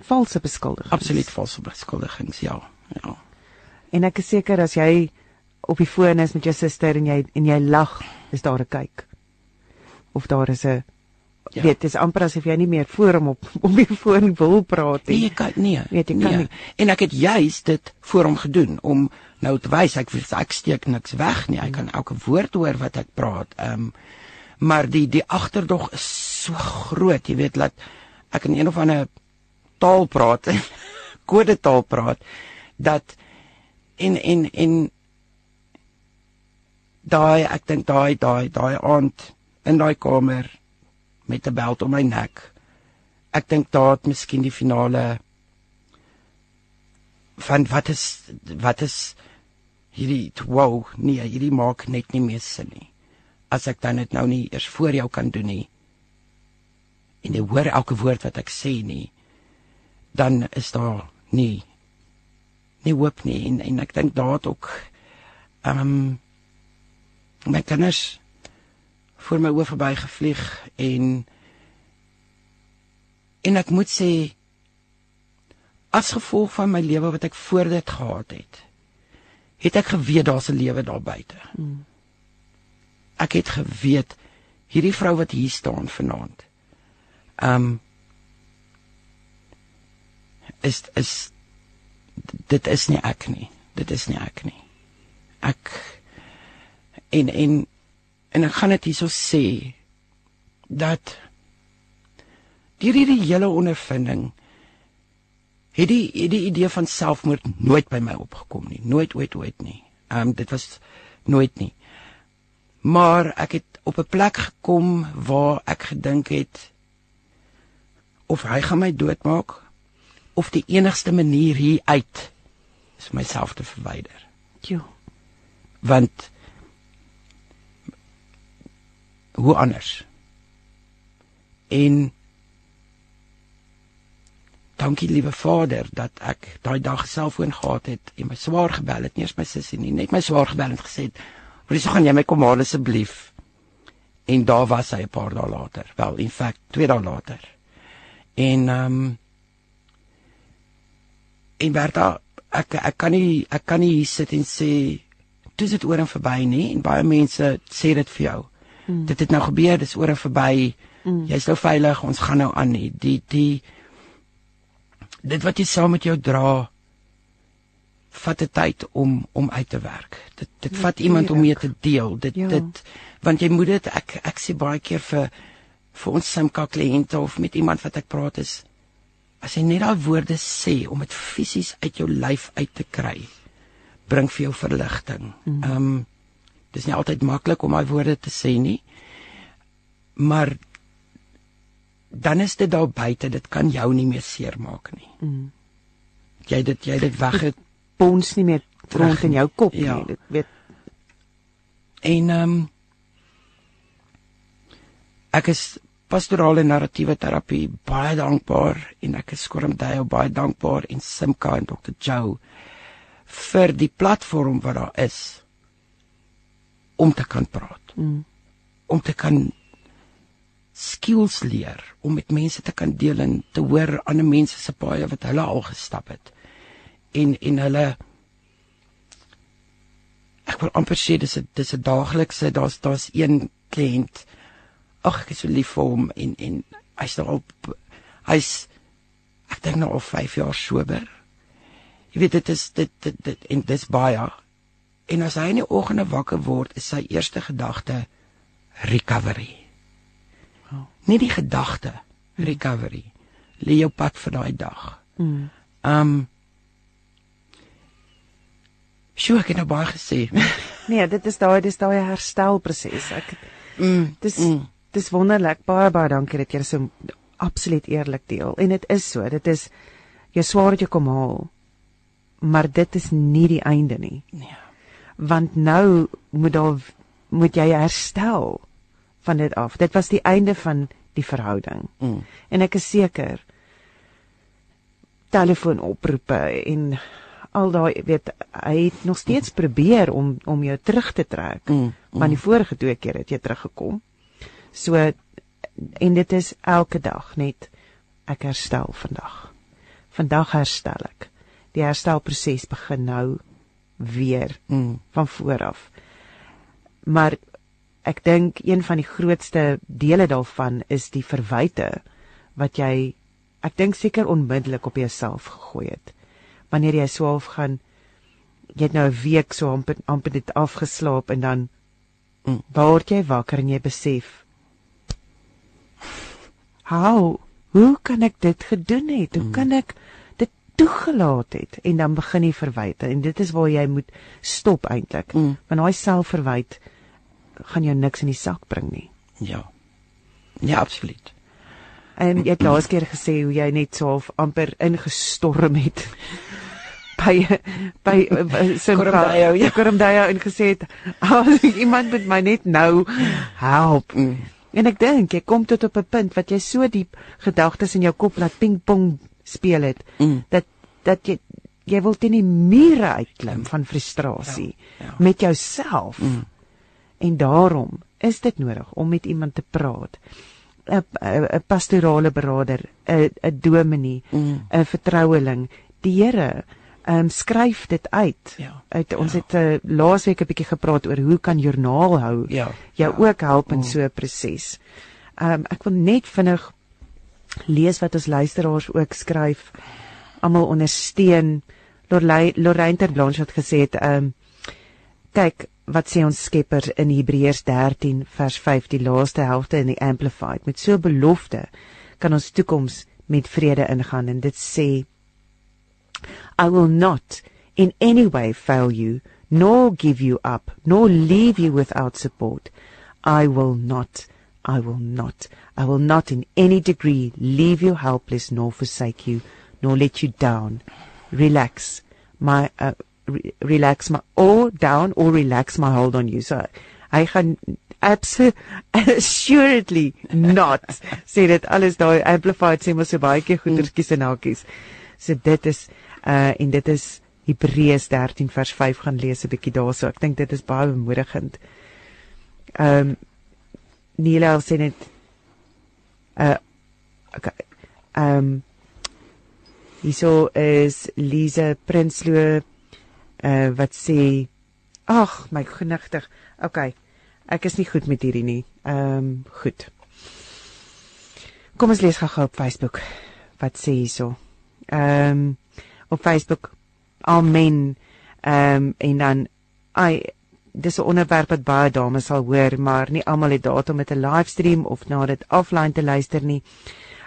Valse beskuldigings. Absoluut valse beskuldigings, ja. Ja. En ek is seker as jy op die foon is met jou suster en jy en jy lag, is daar 'n kyk. Of daar is 'n ja. weet, dis amper asof jy nie meer voor hom op op die foon wil praat nie. Nee, ek kan nie. Weet jy kan nee. nie. En ek het juis dit voor hom gedoen om nou te wys ek ek steek niks weg nie. Hy kan elke woord hoor wat ek praat. Ehm um, maar die die agterdog is so groot, jy weet, dat ek in een of ander taal praat, kode taal praat dat en en en daai ek dink daai daai daai aand in daai kamer met 'n beld om my nek. Ek dink daar het miskien die finale van wat is wat is hierdie wow nee hierdie maak net nie meer sin nie as ek dan dit nou nie eers voor jou kan doen nie en jy hoor elke woord wat ek sê nie dan is daar nie nie hoop nie en, en ek dink daar het ook ehm um, my kinders voor my oë verby gevlieg en en ek moet sê as gevolg van my lewe wat ek voor dit gehad het het ek geweet daar's 'n lewe daar buite. Hmm. Ek het geweet hierdie vrou wat hier staan vanaand. Um is is dit is nie ek nie. Dit is nie ek nie. Ek en en en ek gaan dit hierso sê dat hierdie hele ondervinding het die het die idee van selfmoord nooit by my opgekom nie nooit ooit ooit nie ehm um, dit was nooit nie maar ek het op 'n plek gekom waar ek gedink het of hy gaan my doodmaak of die enigste manier hier uit is myself te verwyder. Jo. Want hoe anders? En dankie liewe Vader dat ek daai dag selfoon gehad het en my swaar gebel het, nie eens my sussie nie, net my swaar gebel en gesê het, "Hoe sou gaan jy my kom haal asseblief?" En daar was hy 'n paar dae later. Wel, in feite 2 dae later. En ehm um, en Bertha, ek ek kan nie ek kan nie hier sit en sê dis dit oor en verby nie en baie mense sê dit vir jou. Mm. Dit het nou gebeur, dis oor en verby. Mm. Jy's nou veilig, ons gaan nou aan. Die die dit wat jy saam met jou dra vat 'n tyd om om uit te werk. Dit dit vat Natuurlijk. iemand om mee te deel. Dit Ja. dit want jy moet dit ek ek sê baie keer vir vir ons Simka kliënte of met iemand wat ek praat is as jy net daai woorde sê om dit fisies uit jou lyf uit te kry bring vir jou verligting. Ehm um, dis nie altyd maklik om daai woorde te sê nie. Maar dan is dit daar buite, dit kan jou nie meer seermaak nie. Mm. Jy dit jy dit weg Bons nie meer rond in jou kop Ja. nie. Dit weet En ehm um, ek is pastorale narratiewe terapie baie dankbaar en ek is Skormdale baie dankbaar en Simka en Dr. Joe vir die platform wat daar is om te kan praat. Mm. Om te kan skills leer, om met mense te kan deel en te hoor ander mense se paaie wat hulle al gestap het. En en hulle ek wil amper sê dis 'n dis 'n daaglikse daar's daar's een kliënt ag ek is so lief vir hom en en hy's nou al hy's ek dink nou al 5 jaar sober. Jy weet dit is dit dit, dit en dis baie. En as hy in die oggende wakker word, is sy eerste gedagte recovery. Oh. Nie die gedagte recovery. Lê jou pad vir daai dag. Mm. Um Sjoe, ek het nou baie gesê. Nee, dit is daai dis daai herstelproses. Ek Mm, dis mm. dis wonderlik. Baie baie dankie dat jy so absoluut eerlik deel. En dit is so, dit is jou swaar het jou kom haal. Maar dit is nie die einde nie. Nee. Want nou moet daar moet jy herstel van dit af. Dit was die einde van die verhouding. Mm. En ek is seker telefoonoproepe en al daai weet hy het nog steeds probeer om om jou terug te trek. Mm, Maar die vorige twee keer het jy teruggekom. So en dit is elke dag net ek herstel vandag. Vandag herstel ek. Die herstelproses begin nou weer Mm. van voor af. Maar ek dink een van die grootste dele daarvan is die verwyte wat jy ek dink seker onmiddellik op jouself gegooi het. Wanneer jy swaaf gaan jy het nou 'n week so amper amper dit afgeslaap en dan Mm. word jy wakker en jy besef How hoe kan ek dit gedoen het? Hoe kan ek toegelaat het? En dan begin die verwyte en dit is waar jy moet stop eintlik. Mm. Want daai selfverwyd gaan jou niks in die sak bring nie. Ja. Ja, absoluut. En jy het laas keer gesê hoe jy net so half amper ingestorm het by by so Koromdeyo, ja. Koromdeyo en gesê het oh, iemand moet my net nou help. Mm. En ek dink jy kom tot op 'n punt wat jy so diep gedagtes in jou kop laat pingpong speel het Mm. dat dat jy jy wil teen die mure uitklim van frustrasie Ja, ja. met jouself. Mm. En daarom is dit nodig om met iemand te praat. 'n 'n pastorale beraader, 'n 'n dominee, 'n Mm. vertroueling. Die Here ehm um, skryf dit uit. Ja, Uit ons ja. het uh, laasweek 'n bietjie gepraat oor hoe kan joernaal hou Ja. jou ja. ook help in Mm. so 'n proses. Ehm um, ek wil net vinnig lees wat ons luisteraars ook skryf. Almal ondersteun. Lorlei Lorraine ter Blanche het gesê het ehm um, kyk wat sê ons Skepper in Hebreërs 13 vers 5 die laaste helfte in die amplified. Met so belofte kan ons toekoms met vrede ingaan en dit sê I will not in any way fail you nor give you up nor leave you without support. I will not I will not I will not in any degree leave you helpless nor forsake you nor let you down. Relax. My uh, re relax my or down or relax my hold on you. So hy gaan abso- assuredly not sê dit alles daai amplified sê mos so baie keer goetertjies en hakies. So dit is uh en dit is Hebreërs 13 vers 5 gaan lees 'n bietjie daarso ek dink dit is baie bemoedigend. Ehm um, Nila sê net uh okay ehm um, Hierso is Lize Prinsloo uh wat sê ag my genigtig. Okay. Ek is nie goed met hierdie nie. Ehm um, goed. Kom ons lees gou-gou op Facebook. Wat sê hierso? Ehm um, op Facebook Amen. Ehm um, en dan ai dis 'n onderwerp wat baie dames sal hoor, maar nie almal het daad om met 'n livestream of na dit offline te luister nie.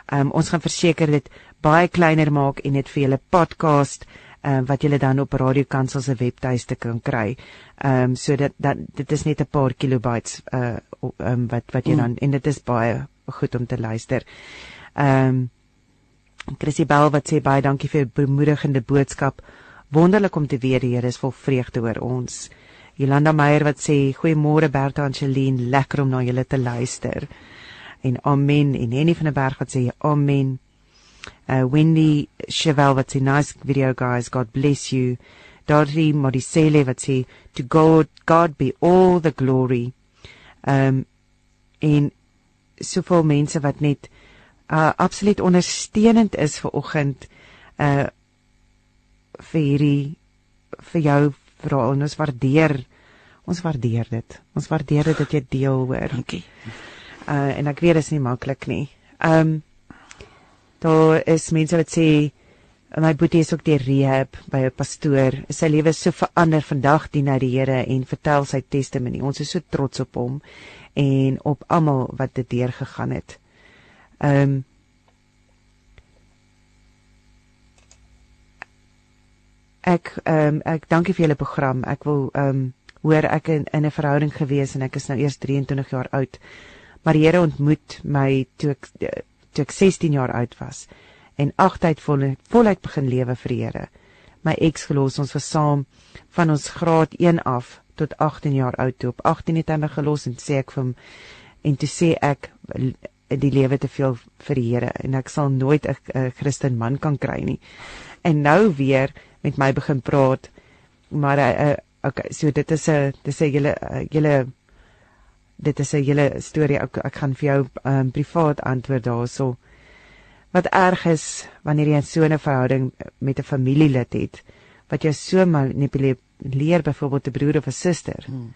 Ehm um, ons gaan verseker dit baie kleiner maak en dit vir julle podcast ehm um, wat julle dan op Radio Kansel se webtuiste kan kry. Ehm um, so dat dat dit is net 'n paar kilobytes uh um, wat wat jy mm. dan en dit is baie goed om te luister. Ehm um, Chrissy Bell wat sê baie dankie vir 'n bemoedigende boodskap. Wonderlik om te weet die Here is vol vreugde oor ons. Jolanda Meyer wat sê goeiemôre Bertha en Celine, lekker om na julle te luister. En amen en Henny van der Berg wat sê amen. Uh Wendy Cheval wat sê nice video guys, God bless you. Dorothy Modisele wat sê to God God be all the glory. Um en soveel mense wat net uh absoluut ondersteunend is vir oggend uh vir hierdie vir jou verhaal en ons waardeer ons waardeer dit. Ons waardeer dit dat jy deel hoor. Dankie. Uh en ek weet dit is nie maklik nie. Um daar is mense wat sê my boetie is ook deur rehab by 'n pastoor. Sy lewe is so verander vandag dien hy die Here en vertel sy testimonie. Ons is so trots op hom en op almal wat dit deur gegaan het. Ehm um, Ek ehm um, ek dankie vir julle program. Ek wil ehm um, hoor ek in, in 'n verhouding gewees en ek is nou eers 23 jaar oud. Maar die Here ontmoet my toe ek toe ek 16 jaar oud was en agtyd voluit voluit begin lewe vir die Here. My eks gelos ons was saam van ons graad 1 af tot 18 jaar oud toe. Op 18 het hy my gelos en sê ek vir hom en toe sê ek die lewe te veel vir die Here en ek sal nooit 'n Christen man kan kry nie. En nou weer met my begin praat. Maar uh, okay, so dit is 'n dis 'n julle julle dit is 'n julle storie. Ek, ek gaan vir jou um, privaat antwoord daaroor. Wat erg is wanneer jy 'n so 'n verhouding met 'n familielid het wat jou so manipuleer leer byvoorbeeld 'n broer of 'n suster. Hmm.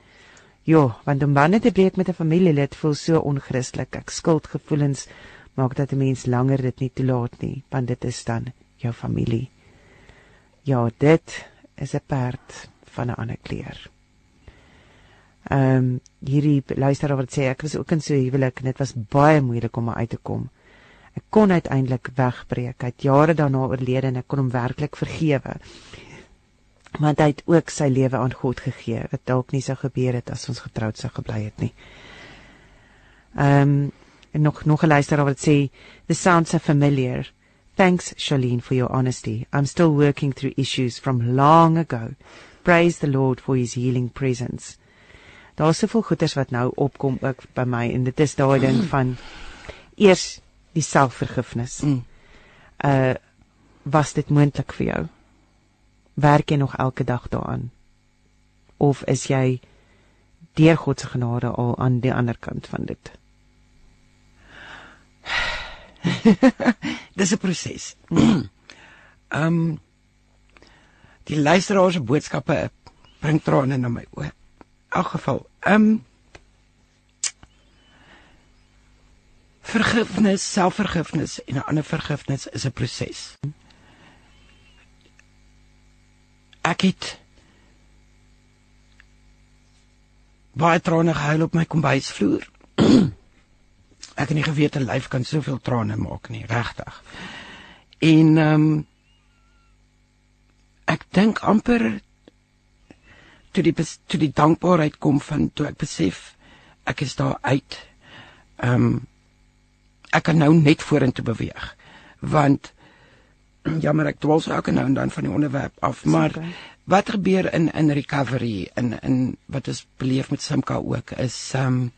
Jo, want om bande te breek met 'n familielid voel so onchristelik. Ek skuldgevoelens maak dat 'n mens langer dit nie toelaat nie, want dit is dan jou familie. Ja, dit is 'n perd van 'n ander kleur. Ehm um, hierdie luisteraar wat sê ek was ook in so 'n huwelik en dit was baie moeilik om uit te kom. Ek kon uiteindelik wegbreek. Hy het jare daarna oorlede en ek kon hom werklik vergewe want hy het ook sy lewe aan God gegee wat dalk nie sou gebeur het as ons getroud sou gebly het nie. Ehm um, en nog nog 'n luisteraar wat sê the sounds are familiar. Thanks Charlene for your honesty. I'm still working through issues from long ago. Praise the Lord for his healing presence. Daar's soveel goeters wat nou opkom ook by my en dit is daai ding van eers die selfvergifnis. Mm. Uh was dit moontlik vir jou? werk jy nog elke dag daaraan? Of is jy deur God se genade al aan die ander kant van dit? Dis 'n proses. Ehm um, die luisteraars se boodskappe bring trane na my oë. Elk geval, ehm um, vergifnis, selfvergifnis en 'n ander vergifnis is 'n proses. ek het baie trane gehuil op my kombuisvloer. ek het nie geweet 'n lyf kan soveel trane maak nie, regtig. En ehm um, ek dink amper toe die toe die dankbaarheid kom van toe ek besef ek is daar uit. Ehm um, ek kan nou net vorentoe beweeg want jammer ek dwaal so elke nou en dan van die onderwerp af maar okay. wat gebeur in in recovery in in wat is beleef met Simka ook is um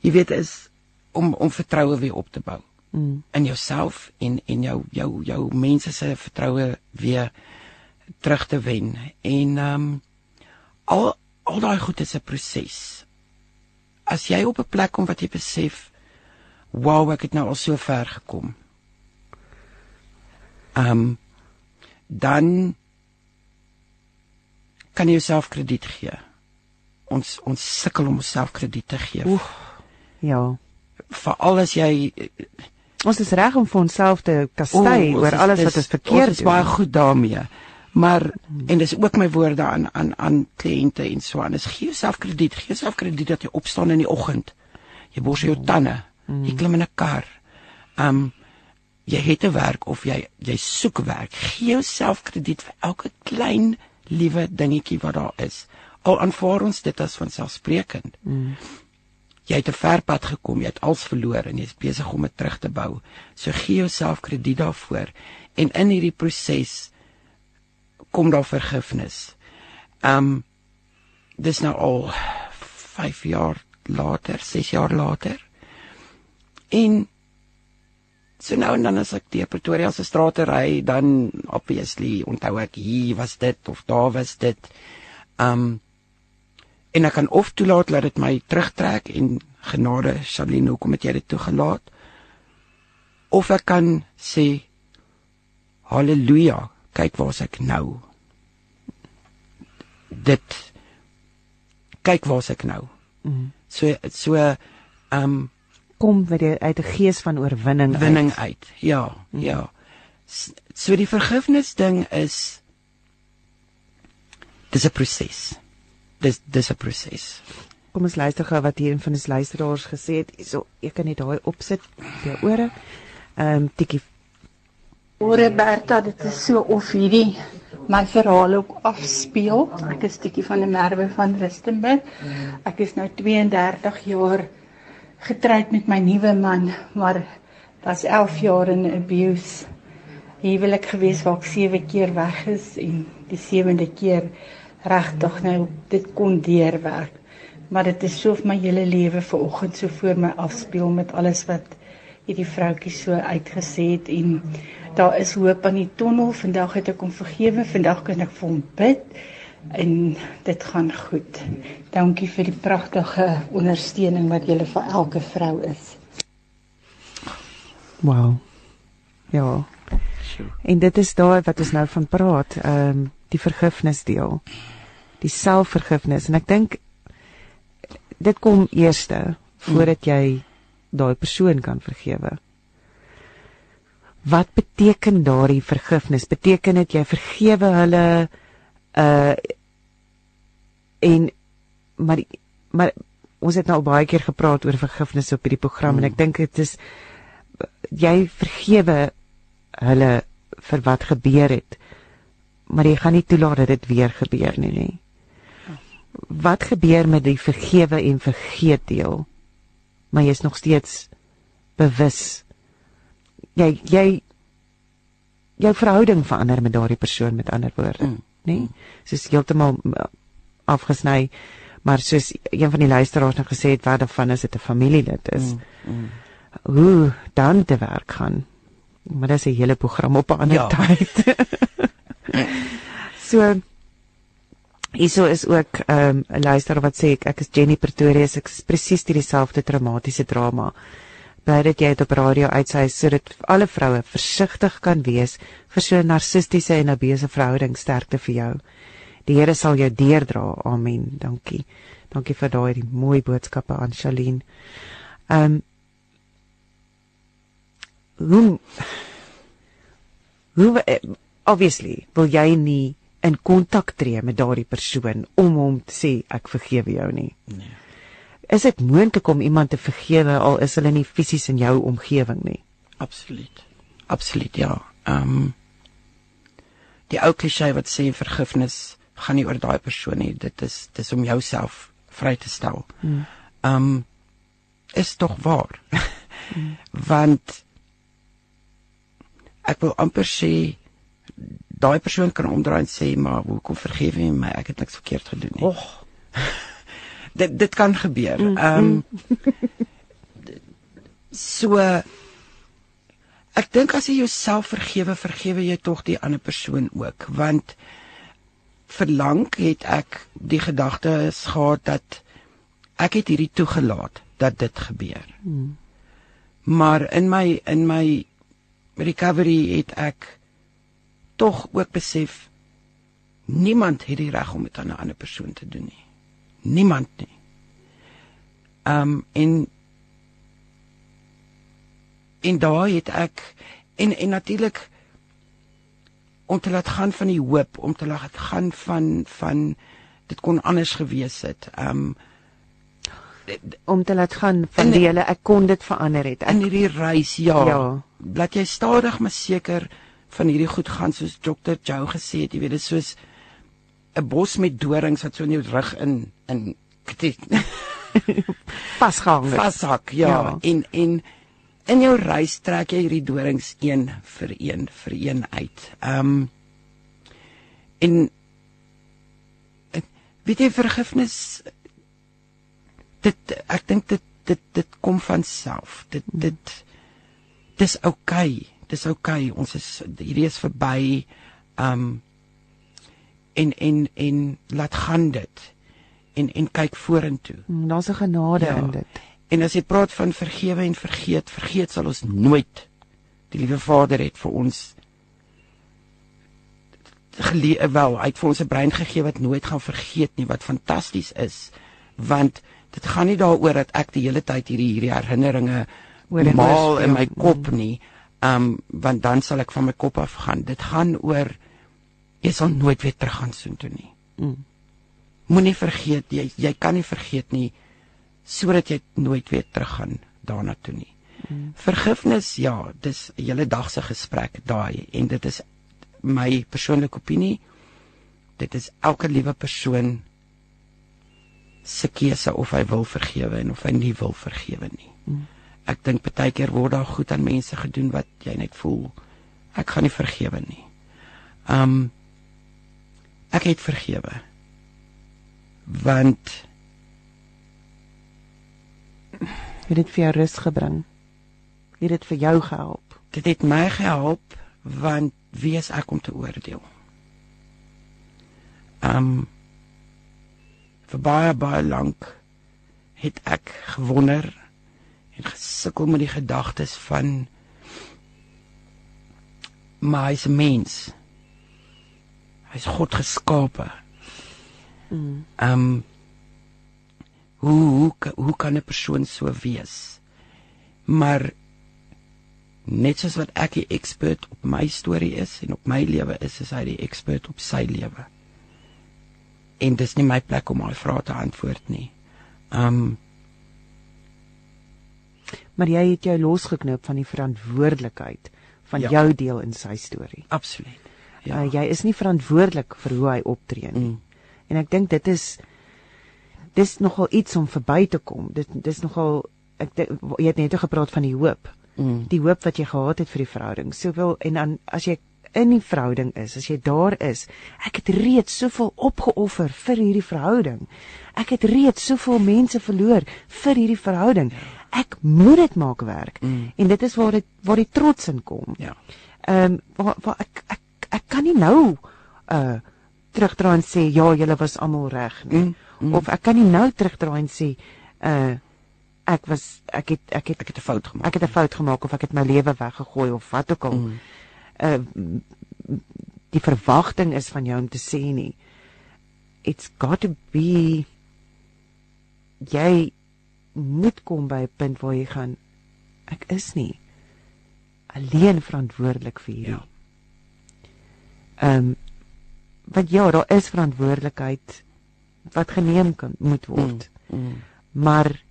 jy weet is om om vertroue weer op te bou mm. in jouself en en jou jou jou mense se vertroue weer terug te wen en um al al daai goed is 'n proses as jy op 'n plek kom wat jy besef wow, ek het nou al so ver gekom. Ehm um, dan kan jy jouself krediet gee. Ons ons sukkel om onsself krediet te gee. Oef. Ja. Veral as jy Ons is reg om vir onsself te kastei oor alles wat ons verkeerd doen. Ons is baie goed daarmee. Maar en dis ook my woorde aan aan aan kliënte en so aan. Is gee jouself krediet, gee jouself krediet dat jy opstaan in die oggend. Jy bors jou tande. Jy klim in 'n kar. Um jy het 'n werk of jy jy soek werk. Gee jouself krediet vir elke klein liewe dingetjie wat daar is. Al aanvaar ons dit as vanselfsprekend. Mm. Jy het 'n ver pad gekom, jy het alles verloor en jy's besig om dit terug te bou. So gee jouself krediet daarvoor en in hierdie proses kom daar vergifnis. Um dis nou al 5 jaar later, 6 jaar later. En so nou en dan as ek deur Pretoria se strate ry, dan obviously onthou ek hier was dit of daar was dit. Um en ek kan of toelaat dat dit my terugtrek en genade Shaline, hoekom het jy dit toegelaat? Of ek kan sê haleluja, kyk waar's ek nou. Dit kyk waar's ek nou. Mm. So so ehm um, kom weer uit 'n gees van oorwinning winning uit. uit. Ja, mm. ja. So die vergifnis ding is dis 'n proses. Dis dis 'n proses. Kom ons luister gou wat hier een van die luisteraars gesê het. So ek kan net daai opsit op jou ore. Ehm um, tikkie Ore Berta, dit is so of hierdie my verhaal ook afspeel. Ek is stukkie van 'n merwe van Rustenburg. Ek is nou 32 jaar getroud met my nuwe man, maar was 11 jaar in abuse. Huwelik gewees waar ek 7 keer weg is en die 7de keer regtig nou dit kon deurwerk. Maar dit is so of my hele lewe vanoggend so voor my afspeel met alles wat hierdie vroutjie so uitgesê het en daar is hoop aan die tonnel. Vandag het ek hom vergewe. Vandag kan ek vir hom bid en dit gaan goed. Dankie vir die pragtige ondersteuning wat julle vir elke vrou is. Wow. Ja. En dit is daai wat ons nou van praat, ehm um, die vergifnis deel. Die selfvergifnis en ek dink dit kom eerste voordat jy daai persoon kan vergewe. Wat beteken daardie vergifnis? Beteken dit jy vergewe hulle uh en maar maar ons het nou al baie keer gepraat oor vergifnis op hierdie program hmm. en ek dink dit is jy vergewe hulle vir wat gebeur het maar jy gaan nie toelaat dat dit weer gebeur nie nê. Wat gebeur met die vergewe en vergeet deel? maar jy is nog steeds bewus. Jy jy jou verhouding verander met daardie persoon met ander woorde, mm. nê? Nee? Soos heeltemal afgesny, maar soos een van die luisteraars nou gesê het, wat daarvan is dit 'n familielid is. Mm. Mm. Hoe dan te werk gaan. Maar dis 'n hele program op 'n ander ja. tyd. so Hierso is ook ehm, 'n um, luisteraar wat sê ek, ek is Jenny Pretoria, ek is presies dieselfde traumatiese drama. Bly dit jy het op radio uitsaai sodat alle vroue versigtig kan wees vir so 'n narcistiese en abuse verhouding sterkte vir jou. Die Here sal jou deerdra. Amen. Dankie. Dankie vir daai mooi boodskappe aan Shalien. Ehm um, hoe hoe eh, obviously wil jy nie in kontak tree met daardie persoon om hom te sê ek vergewe jou nie. Nee. Is dit moontlik om iemand te vergewe al is hulle nie fisies in jou omgewing nie? Absoluut. Absoluut ja. Ehm um, die ou klise wat sê vergifnis gaan nie oor daai persoon nie. Dit is dis om jouself vry te stel. Hmm. Ehm um, is tog waar. hmm. Want ek wil amper sê daai persoon kan omdraai en sê maar hoekom vergewe jy my? Ek het niks verkeerd gedoen nie. Och. dit dit kan gebeur. Mm, ehm um, so ek dink as jy jouself vergewe, vergewe jy tog die ander persoon ook, want verlang het ek die gedagte gehad dat ek het hierdie toegelaat dat dit gebeur. Mm. Maar in my in my recovery het ek tog ook besef niemand het die reg om dit aan 'n ander persoon te doen nie. Niemand nie. Um en en daar het ek en en natuurlik om te laat gaan van die hoop, om te laat gaan van van dit kon anders gewees het. Um om te laat gaan van die hele ek kon dit verander het. Ek, in hierdie reis, ja. Ja. Laat jy stadig maar seker van hierdie goed gaan soos Dr. Joe gesê het, jy weet dit soos 'n bos met dorings wat so in jou rug in in vasgehang het. Vashak, ja. ja. En en in jou reis trek jy hierdie dorings een vir een vir een uit. Ehm um, en weet jy vergifnis dit ek dink dit dit dit kom van self. Dit dit dis oukei. Okay. Dis oukei. Okay. Ons is hierdie is verby. Um, en en en laat gaan dit en en kyk vorentoe. Hmm, daar's 'n genade ja. in dit. En as jy praat van vergewe en vergeet, vergeet sal ons nooit. Die liewe Vader het vir ons gelee wel, hy het vir ons 'n brein gegee wat nooit gaan vergeet nie, wat fantasties is, want dit gaan nie daaroor dat ek die hele tyd hierdie hierdie herinneringe maal in my kop nie, um want dan sal ek van my kop af gaan. Dit gaan oor jy sal nooit weer terug gaan soontoe nie. Mm. Moenie vergeet jy jy kan nie vergeet nie sodat jy nooit weer teruggaan daarna toe nie. Mm. Vergifnis, ja, dis 'n hele dag se gesprek daai en dit is my persoonlike opinie. Dit is elke liewe persoon se keuse of hy wil vergewe en of hy nie wil vergewe nie. Mm. Ek dink baie keer word daar goed aan mense gedoen wat jy net voel ek gaan nie vergewe nie. Um ek het vergewe. Want het dit vir jou rus gebring? Het dit vir jou gehelp? Dit het my gehelp want wie is ek om te oordeel? Um vir baie baie lank het ek gewonder en gesukkel met die gedagtes van my se mens. Hy's God geskape. Mm. Um hoe hoe hoe kan 'n persoon so wees? Maar net soos wat ek die ekspert op my storie is en op my lewe is, is hy die ekspert op sy lewe. En dis nie my plek om al vrae te antwoord nie. Um maar jy het jou losgeknoop van die verantwoordelikheid van ja. jou deel in sy storie. Absoluut. Ja. Uh, jy is nie verantwoordelik vir hoe hy optree nie. Mm. En ek dink dit is dis nogal iets om verby te kom. Dit dis nogal ek jy het net gepraat van die hoop. Mm. Die hoop wat jy gehad het vir die verhouding. Soveel en dan as jy in die verhouding is, as jy daar is, ek het reeds soveel opgeoffer vir hierdie verhouding. Ek het reeds soveel mense verloor vir hierdie verhouding. Ek moet dit maak werk. Mm. En dit is waar dit waar die trots in kom. Ja. Ehm um, waar, waar ek, ek ek kan nie nou uh terugdraai en sê ja, julle was almal reg nie. Mm mm. of ek kan nie nou terugdraai en sê uh ek was ek het ek het ek het 'n fout gemaak. Ek het 'n fout gemaak of ek het my lewe weggegooi of wat ook al. Mm. Uh die verwagting is van jou om te sê nie. It's got to be jy moet kom by 'n punt waar jy gaan ek is nie alleen verantwoordelik vir hierdie. Ja. Ehm um, want ja, daar is verantwoordelikheid wat geneem kan moet word. Mm, mm. Maar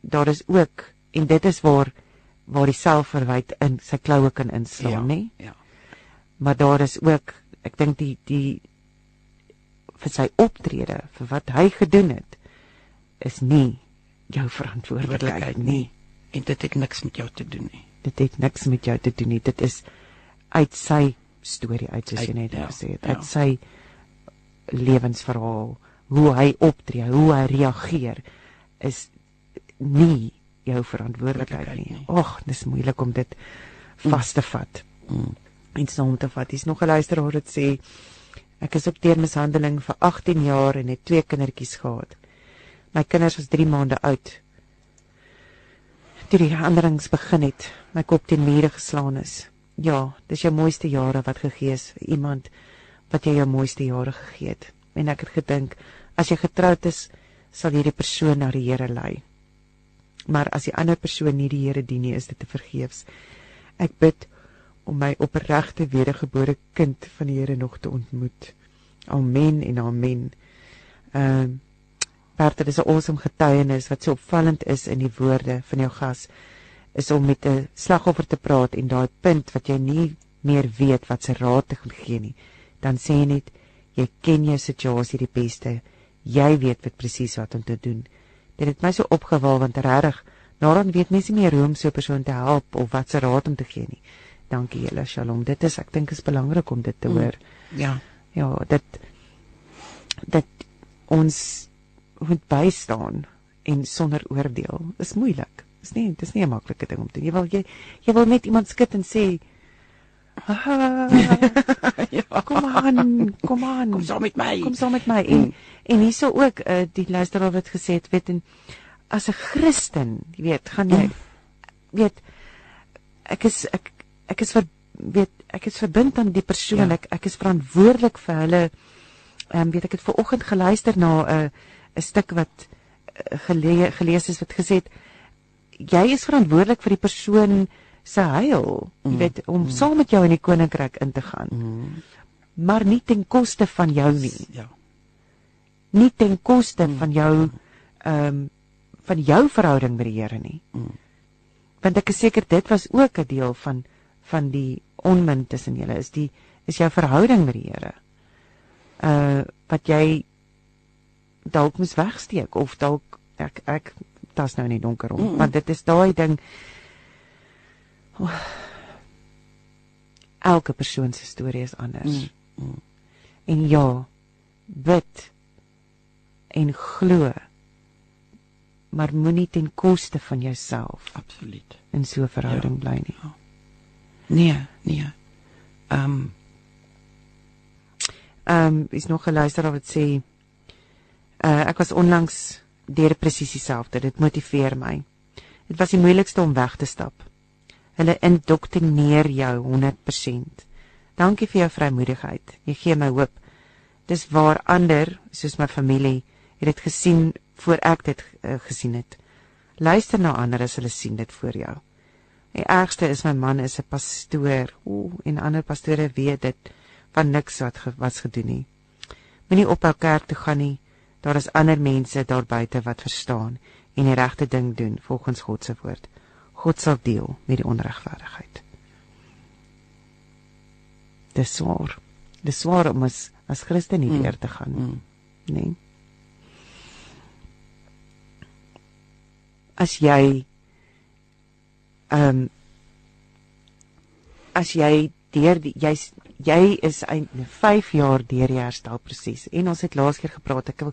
daar is ook en dit is waar waar die selfverwyd in sy kloue kan inslaan, ja, nê? Ja. Maar daar is ook ek dink die die vir sy optrede, vir wat hy gedoen het is nie jou verantwoordelikheid nie en dit het niks met jou te doen nie. Dit het niks met jou te doen nie. Dit is uit sy storie uit soos jy net ja, gesê het. Uit ja. sy lewensverhaal hoe hy optree, hoe hy reageer is nie jou verantwoordelikheid nie. Ag, dis moeilik om dit vas te vat. Mm. En saam te vat. Dis nog 'n luisteraar wat sê ek is op teermishandeling vir 18 jaar en het twee kindertjies gehad. My kinders was 3 maande oud. Toe die handelings begin het, my kop teen mure geslaan is. Ja, dis jou mooiste jare wat gegee is vir iemand wat jy jou mooiste jare gegee het en ek het gedink as jy getroud is sal hierdie persoon na die Here lei. maar as die ander persoon nie die Here dien nie, is dit te vergeefs. Ek bid om my opregte wedergebore kind van die Here nog te ontmoet. Amen en amen. Ehm uh, Bertha, dis 'n awesome getuienis wat so opvallend is in die woorde van jou gas is om met 'n slagoffer te praat en daai punt wat jy nie meer weet wat se raad te gee nie. Dan sê jy net jy ken jou situasie die beste. Jy weet wat presies wat om te doen. Dit het my so opgewal want regtig, nadat weet mense nie meer hoe om so 'n persoon te help of wat se raad om te gee nie. Dankie julle, Shalom. Dit is ek dink is belangrik om dit te mm. hoor. Mm, ja. Ja, dit dat ons moet bystaan en sonder oordeel. Is moeilik. Is nie, dit is nie 'n maklike ding om te doen. Jy wil jy jy wil net iemand skud en sê ja, kom aan, kom aan. Kom saam met my. Kom saam met my. En mm. en hierso ook uh, die luisteraar wat gesê het, weet en as 'n Christen, jy weet, gaan jy weet ek is ek ek is ver, weet ek is verbind aan die persoon. Ja. Ek ek is verantwoordelik vir hulle. Ehm um, weet ek het ver oggend geluister na 'n uh, 'n stuk wat uh, gele, gelees is wat gesê het jy is verantwoordelik vir die persoon se heil, jy mm. weet, om mm. saam met jou in die koninkryk in te gaan. Mm. Maar nie ten koste van jou nie. Ja. Nie ten koste mm. van jou ehm um, van jou verhouding met die Here nie. Mm. Want ek is seker dit was ook 'n deel van van die onmin tussen julle is die is jou verhouding met die Here. Uh wat jy dalk moes wegsteek of dalk ek ek tas nou in die donker rond, mm. want dit is daai ding Oh. Elke persoon se storie is anders. Mm, mm. En ja, bid en glo. Maar moenie ten koste van jouself absoluut in so 'n verhouding ja, bly nie. Ja. Nee, nee. Ehm um, ehm um, is nog 'n luisteraar wat sê uh, ek was onlangs deur presies dieselfde. Dit motiveer my. Dit was die moeilikste om weg te stap. Hulle indoktrineer jou 100%. Dankie vir jou vrymoedigheid. Jy gee my hoop. Dis waar ander, soos my familie, het dit gesien voor ek dit uh, gesien het. Luister na ander as hulle sien dit voor jou. Die ergste is my man is 'n pastoor. Ooh, en ander pastore weet dit van niks wat ge, was gedoen nie. Moenie op hul kerk toe gaan nie. Daar is ander mense daar buite wat verstaan en die regte ding doen volgens God se woord. God sal deel met die onregverdigheid. Dis swaar. Dis swaar om as as Christen nie weer mm. te gaan nie. Mm. Nee. As jy ehm um, as jy deur jy's jy is 'n 5 jaar deur die herstelproses en ons het laas keer gepraat ek wil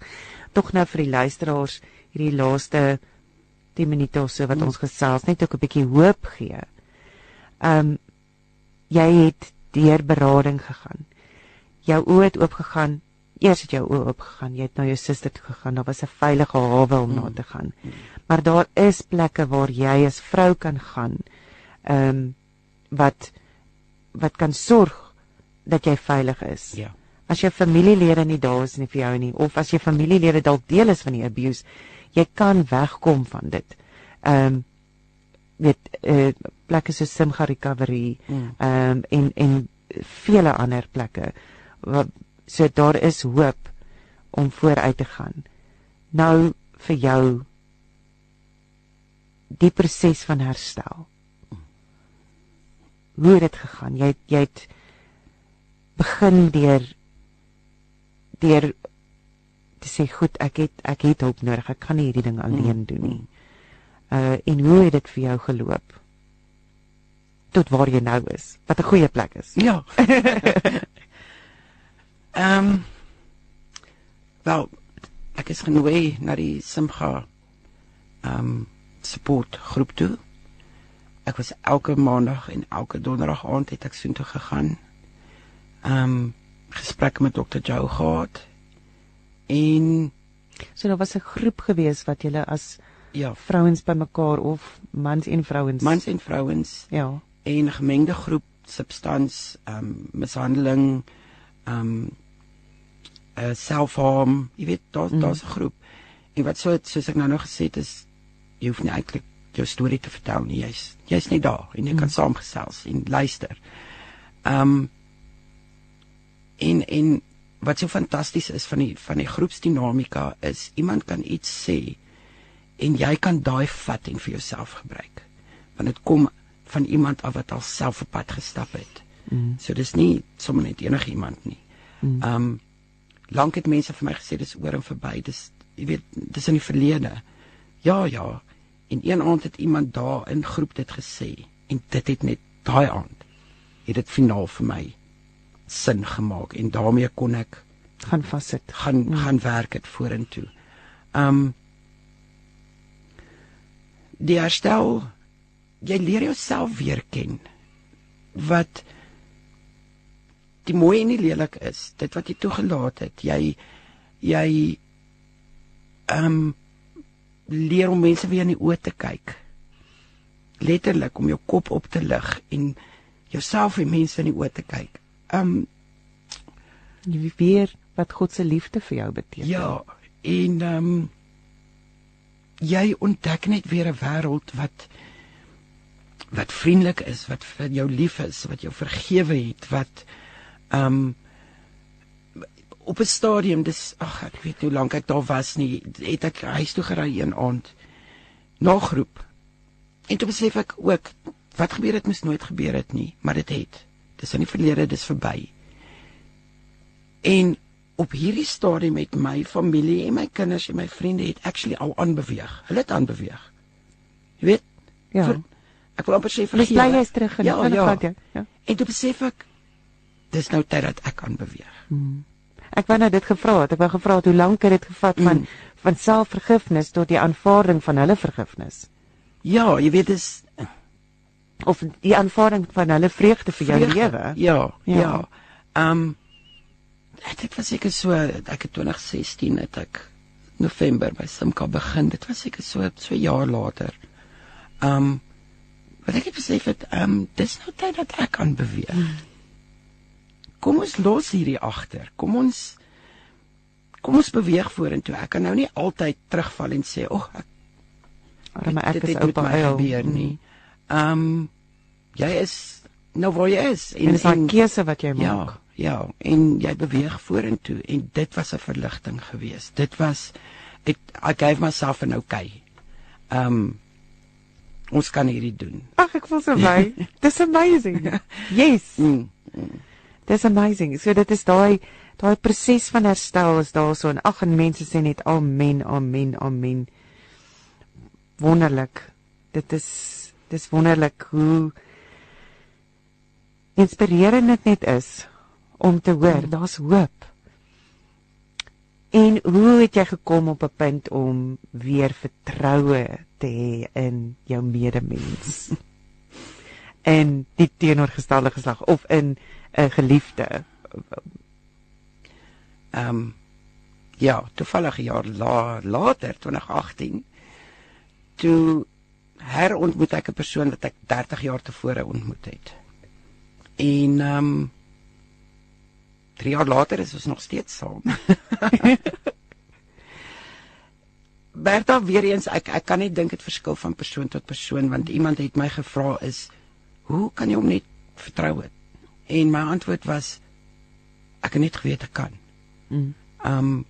tog nou vir die luisteraars hierdie laaste 10 minute of so wat mm. ons gesels net ook 'n bietjie hoop gee. Um jy het deur berading gegaan. Jou oë het oopgegaan. Eers het jou oë oopgegaan. Jy het na jou suster toe gegaan. Daar was 'n veilige hawe om mm. na te gaan. Mm. Maar daar is plekke waar jy as vrou kan gaan. Um wat wat kan sorg dat jy veilig is. Ja. As jou familielede nie daar is nie vir jou nie of as jou familielede dalk deel is van die abuse, jy kan wegkom van dit. Ehm um, weet eh uh, plekke so Simga Recovery mm. ehm um, en en vele ander plekke. Wat so daar is hoop om vooruit te gaan. Nou vir jou die proses van herstel. Hoe het dit gegaan? Jy jy het begin deur deur te sê goed, ek het ek het hulp nodig. Ek kan nie hierdie ding alleen mm. doen nie. Uh en hoe het dit vir jou geloop? Tot waar jy nou is. Wat 'n goeie plek is. Ja. Ehm um, Wel, ek is genooi na die Simcha ehm um, support groep toe. Ek was elke maandag en elke donderdag aand het ek soontoe gegaan. Ehm um, gesprekke met dokter Joe gehad En so daar was 'n groep gewees wat julle as ja, vrouens bymekaar of mans en vrouens. Mans en vrouens. Ja. En gemengde groep substans ehm um, mishandeling ehm um, uh selfharm, jy weet daar mm. daar's 'n groep. En wat so soos ek nou nog gesê het is jy hoef nie eintlik jou storie te vertel nie. Jy's jy's net daar en jy kan Mm. saamgesels en luister. Ehm um, en en wat so fantasties is van die van die groepsdinamika is iemand kan iets sê en jy kan daai vat en vir jouself gebruik. Want dit kom van iemand af wat al self op pad gestap het. Mm. So dis nie sommer net enige iemand nie. Mm. Ehm um, lank het mense vir my gesê dis oor en verby. Dis jy weet dis in die verlede. Ja, ja. En een aand het iemand daar in groep dit gesê en dit het net daai aand het dit finaal vir my sin gemaak en daarmee kon ek gaan vassit. gaan Mm. mm. gaan werk dit vorentoe. Um die herstel jy leer jouself weer ken wat die mooi en die lelik is dit wat jy toegelaat het jy jy um leer om mense weer in die oë te kyk letterlik om jou kop op te lig en jouself en mense in die oë te kyk um Jy weer wat God se liefde vir jou beteken. Ja, en ehm um, jy ontdek net weer 'n wêreld wat wat vriendelik is, wat vir jou lief is, wat jou vergewe het, wat ehm um, op 'n stadium dis ag ek weet nie hoe lank ek daar was nie, het ek huis toe gery een aand na groep. En toe besef ek ook wat gebeur het moes nooit gebeur het nie, maar dit het. Dis in die verlede, dis verby. En op hierdie stadium met my familie en my kinders en my vriende het actually al aanbeweeg. Hulle het aanbeweeg. Jy weet? Ja. Ver, ek wil amper sê Dis vergewe. bly jy's terug in ja, die ja. ja. ja. En toe besef ek dis nou tyd dat ek aanbeweeg. Hmm. Ek wou nou dit gevra het. Ek wou gevra het hoe lank het dit gevat van Mm. van selfvergifnis tot die aanvaarding van hulle vergifnis Ja, jy weet dis of die aanvaarding van hulle vreugde vir jou lewe. Ja, Ja. ja. Um, dit was seker so ek het 2016 het ek November by Simka begin. Dit was seker so so 'n jaar later. Um, wat ek het besef het, um, dis nou tyd dat ek kan beweeg. Hmm. Kom ons los hierdie agter. Kom ons kom ons beweeg vorentoe. Ek kan nou nie altyd terugval en sê, "Ag, ek Arme ek dit is het met oupa uil. gebeur nie." Ehm um, jy is nou waar jy is En dis daai keuse wat jy Ja, maak. ja, en jy beweeg vorentoe en dit was 'n verligting geweest. Dit was ek I gave myself an okay. Um ons kan hierdie doen. Ag, ek voel so bly. Dis amazing. Yes. Mm. Dis amazing. So dit is daai daai proses van herstel is daarso en ag en mense sê net amen, amen, amen. Wonderlik. Dit is dis wonderlik hoe inspirerend dit net is om te hoor daar's hoop. En hoe het jy gekom op 'n punt om weer vertroue te hê in jou medemens? in die teenoorgestelde geslag of in 'n geliefde. Um ja, toevallig 'n jaar la, later, 2018, toe herontmoet ek 'n persoon wat ek 30 jaar tevore ontmoet het. En um 3 jaar later is ons nog steeds saam. Bertha weer eens ek ek kan net dink dit verskil van persoon tot persoon want iemand het my gevra is hoe kan jy hom net vertrou het? En my antwoord was ek het net geweet ek kan. Mm. Um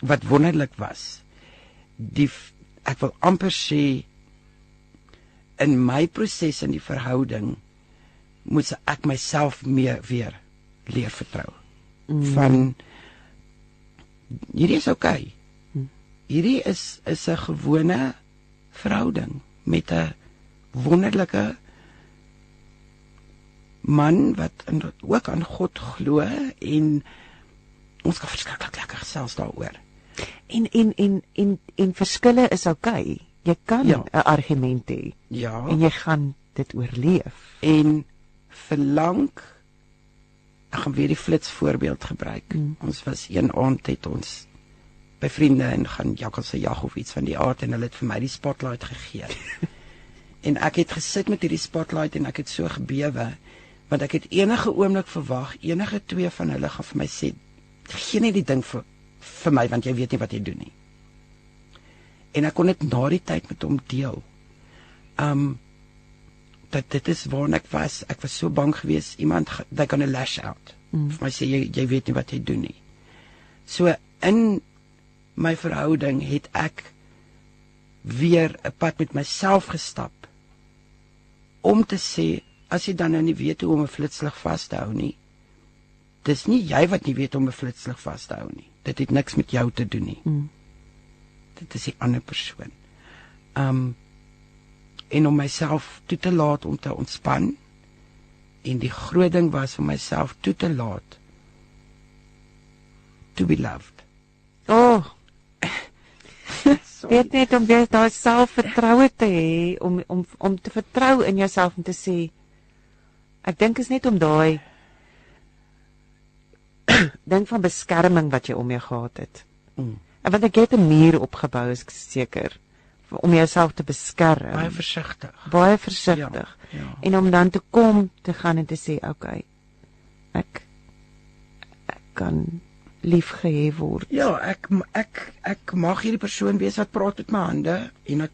wat wonderlik was die ek wil amper sê in my proses in die verhouding moes ek myself meer weer leer vertrou Mm. van hierdie is oukei. Hmm. Hierdie is is 'n gewone verhouding met 'n wonderlike man wat in, ook aan God glo en ons kan verskriklik lekker gesels daaroor. En en en en en verskille is oukei. Okay. Jy kan 'n Ja. argument hê Ja. en jy gaan dit oorleef. en verlang ek gaan weer die flits voorbeeld gebruik. Mm. Ons was een aand het ons by vriende en gaan jakkals se jag of iets van die aard en hulle het vir my die spotlight gegee. en ek het gesit met hierdie spotlight en ek het so gebewe want ek het enige oomblik verwag enige twee van hulle gaan vir my sê gee net die ding vir vir my want jy weet nie wat jy doen nie. En ek kon dit na die tyd met hom deel. Um dat dit is waar ek was. Ek was so bang geweest iemand they gonna lash out. Mm. Vir my sê jy jy weet nie wat jy doen nie. So in my verhouding het ek weer 'n pad met myself gestap om te sê as jy dan nou nie weet hoe om 'n flitslig vas te hou nie. Dis nie jy wat nie weet om 'n flitslig vas te hou nie. Dit het niks met jou te doen nie. Mm. Dit is 'n ander persoon. Um en om myself toe te laat om te ontspan en die groot ding was om myself toe te laat to be loved. Oh. Dit net om weer daai selfvertroue te hê om om om te vertrou in jouself en te sê ek dink is net om daai ding van beskerming wat jy om jou gehad het. Mm. Want ek het 'n muur opgebou is seker om jouself te beskerm. Baie versigtig. Baie versigtig. Ja, ja. En om dan te kom te gaan en te sê, "Oké. Okay, ek ek kan liefgehê word." Ja, ek ek ek mag hierdie persoon wees wat praat met my hande en ek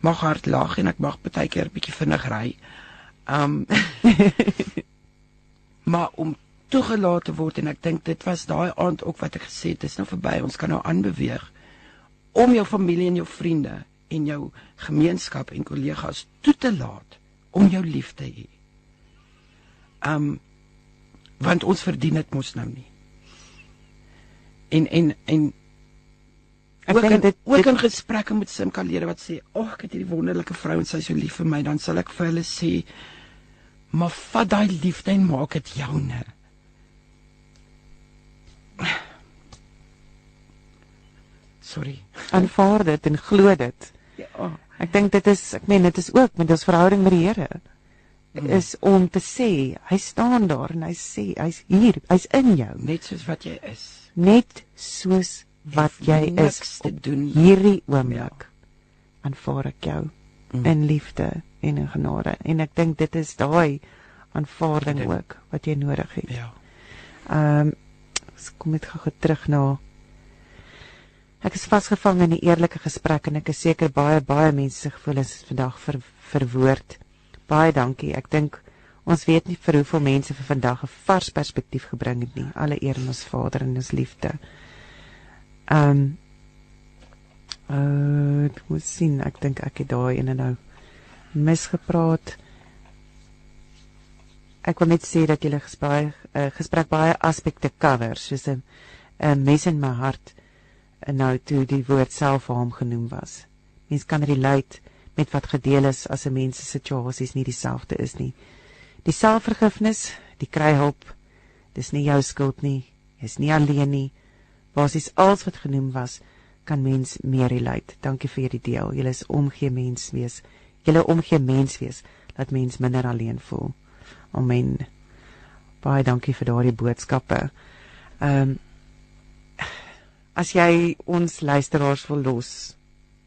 mag hard lag en ek mag baie keer 'n bietjie vinnig ry. Um maar om toegelaat te word en ek dink dit was daai aand ook wat ek gesê het, dis nou verby, ons kan nou aanbeweeg om jou familie en jou vriende en jou gemeenskap en kollegas toe te laat om jou lief te hê. Um want ons verdien dit mos nou nie. En en en ek in, dit ook in gesprekke met Simka lede wat sê, "Ag, oh, ek het hierdie wonderlike vrou en sy is so lief vir my," dan sal ek vir hulle sê, "Maar vat daai liefde en maak dit joune." Sorry. Aanvaar dit en glo dit. Ja. Ek dink dit is ek meen dit is ook met ons verhouding met die Here mm. is om te sê hy staan daar en hy sê hy's hier, hy's in jou, net soos wat jy is. Net soos wat jy is te doen hierdie oomblik. Ja. Aanvaar ek jou mm. in liefde en in genade en ek dink dit is daai aanvaarding ook wat jy nodig het. Ja. Ehm um, kom net gou terug na Ek is vasgevang in 'n eerlike gesprek en ek is seker baie baie mense se gevoelens is vandag ver, verwoord. Baie dankie. Ek dink ons weet nie vir hoeveel mense vir vandag 'n vars perspektief gebring het nie. Alle eer aan ons Vader en ons liefde. Ehm um, uh ek moet sien, ek dink ek het daai ene nou misgepraat. Ek wil net sê dat julle gesprek uh, gesprek baie aspekte cover, soos 'n 'n mes in my hart en nou toe die woord selfharm genoem was. Mens kan relate met wat gedeel is as 'n mens se situasies nie dieselfde is nie. Die selfvergifnis, die kry hulp, dis nie jou skuld nie. Jy's nie alleen nie. Basies alles wat genoem was, kan mens meer relate. Dankie vir hierdie deel. Jy is omgee mens wees. Jy omgee mens wees dat mens minder alleen voel. Amen. Baie dankie vir daardie boodskappe. Ehm um, as jy ons luisteraars wil los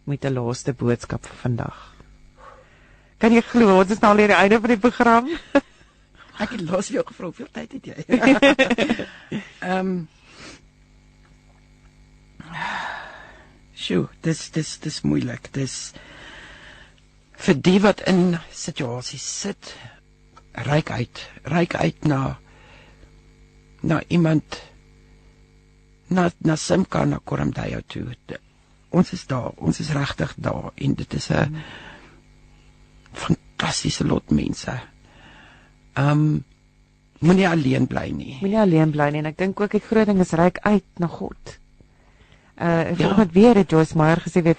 met 'n laaste boodskap vir vandag. Kan jy glo ons is nou al aan die einde van die program? Ek het los jou gevra hoeveel tyd het jy? Ehm um, Sjoe, dis dis dis moeilik. Dis vir die wat in situasies sit, ryk uit, ryk uit na na iemand na na Simka na Koramdayo toe. De, ons is daar, ons is regtig daar en dit is 'n mm. fantastiese lot mense. Ehm um, moenie alleen bly nie. Moenie alleen bly nie en ek dink ook die groot ding is reik uit na God. Uh ek ja. het weer het Joyce Meyer gesê weet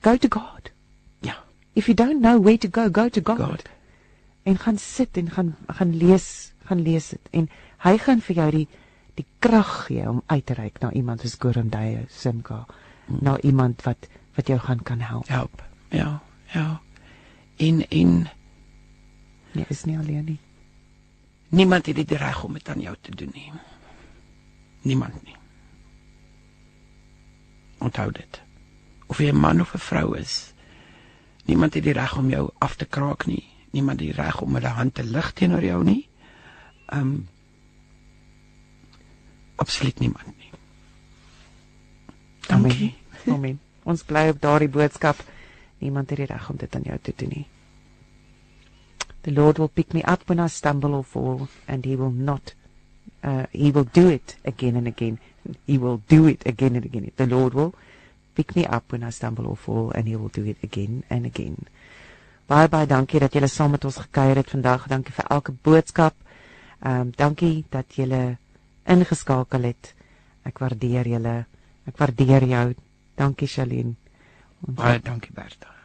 go to God. Ja. If you don't know where to go, go to God. God. En gaan sit en gaan gaan lees, gaan lees dit en hy gaan vir jou die die krag gee om uit te reik na iemand soos Gorandaya Simka, hmm. na iemand wat wat jou gaan kan help. Help. Ja, ja. In in Nee, is nie alleen nie. Niemand het die reg om dit aan jou te doen nie. Niemand nie. Onthou dit. Of jy 'n man of 'n vrou is, niemand het die reg om jou af te kraak nie. Niemand die reg om 'n hand te lig teenoor jou nie. Um absoluut niemand nie. Dankie. Amen. Amen. Ons bly op daardie boodskap. Niemand het die reg om dit aan jou te doen nie. The Lord will pick me up when I stumble or fall and he will not uh he will do it again and again. He will do it again and again. The Lord will pick me up when I stumble or fall and he will do it again and again. Baie baie dankie dat julle saam met ons gekuier het vandag. Dankie vir elke boodskap. Ehm um, dankie dat julle ingeskakel het. Ek waardeer julle. Ek waardeer jou. Dankie Shalien. Baie dankie Bertha.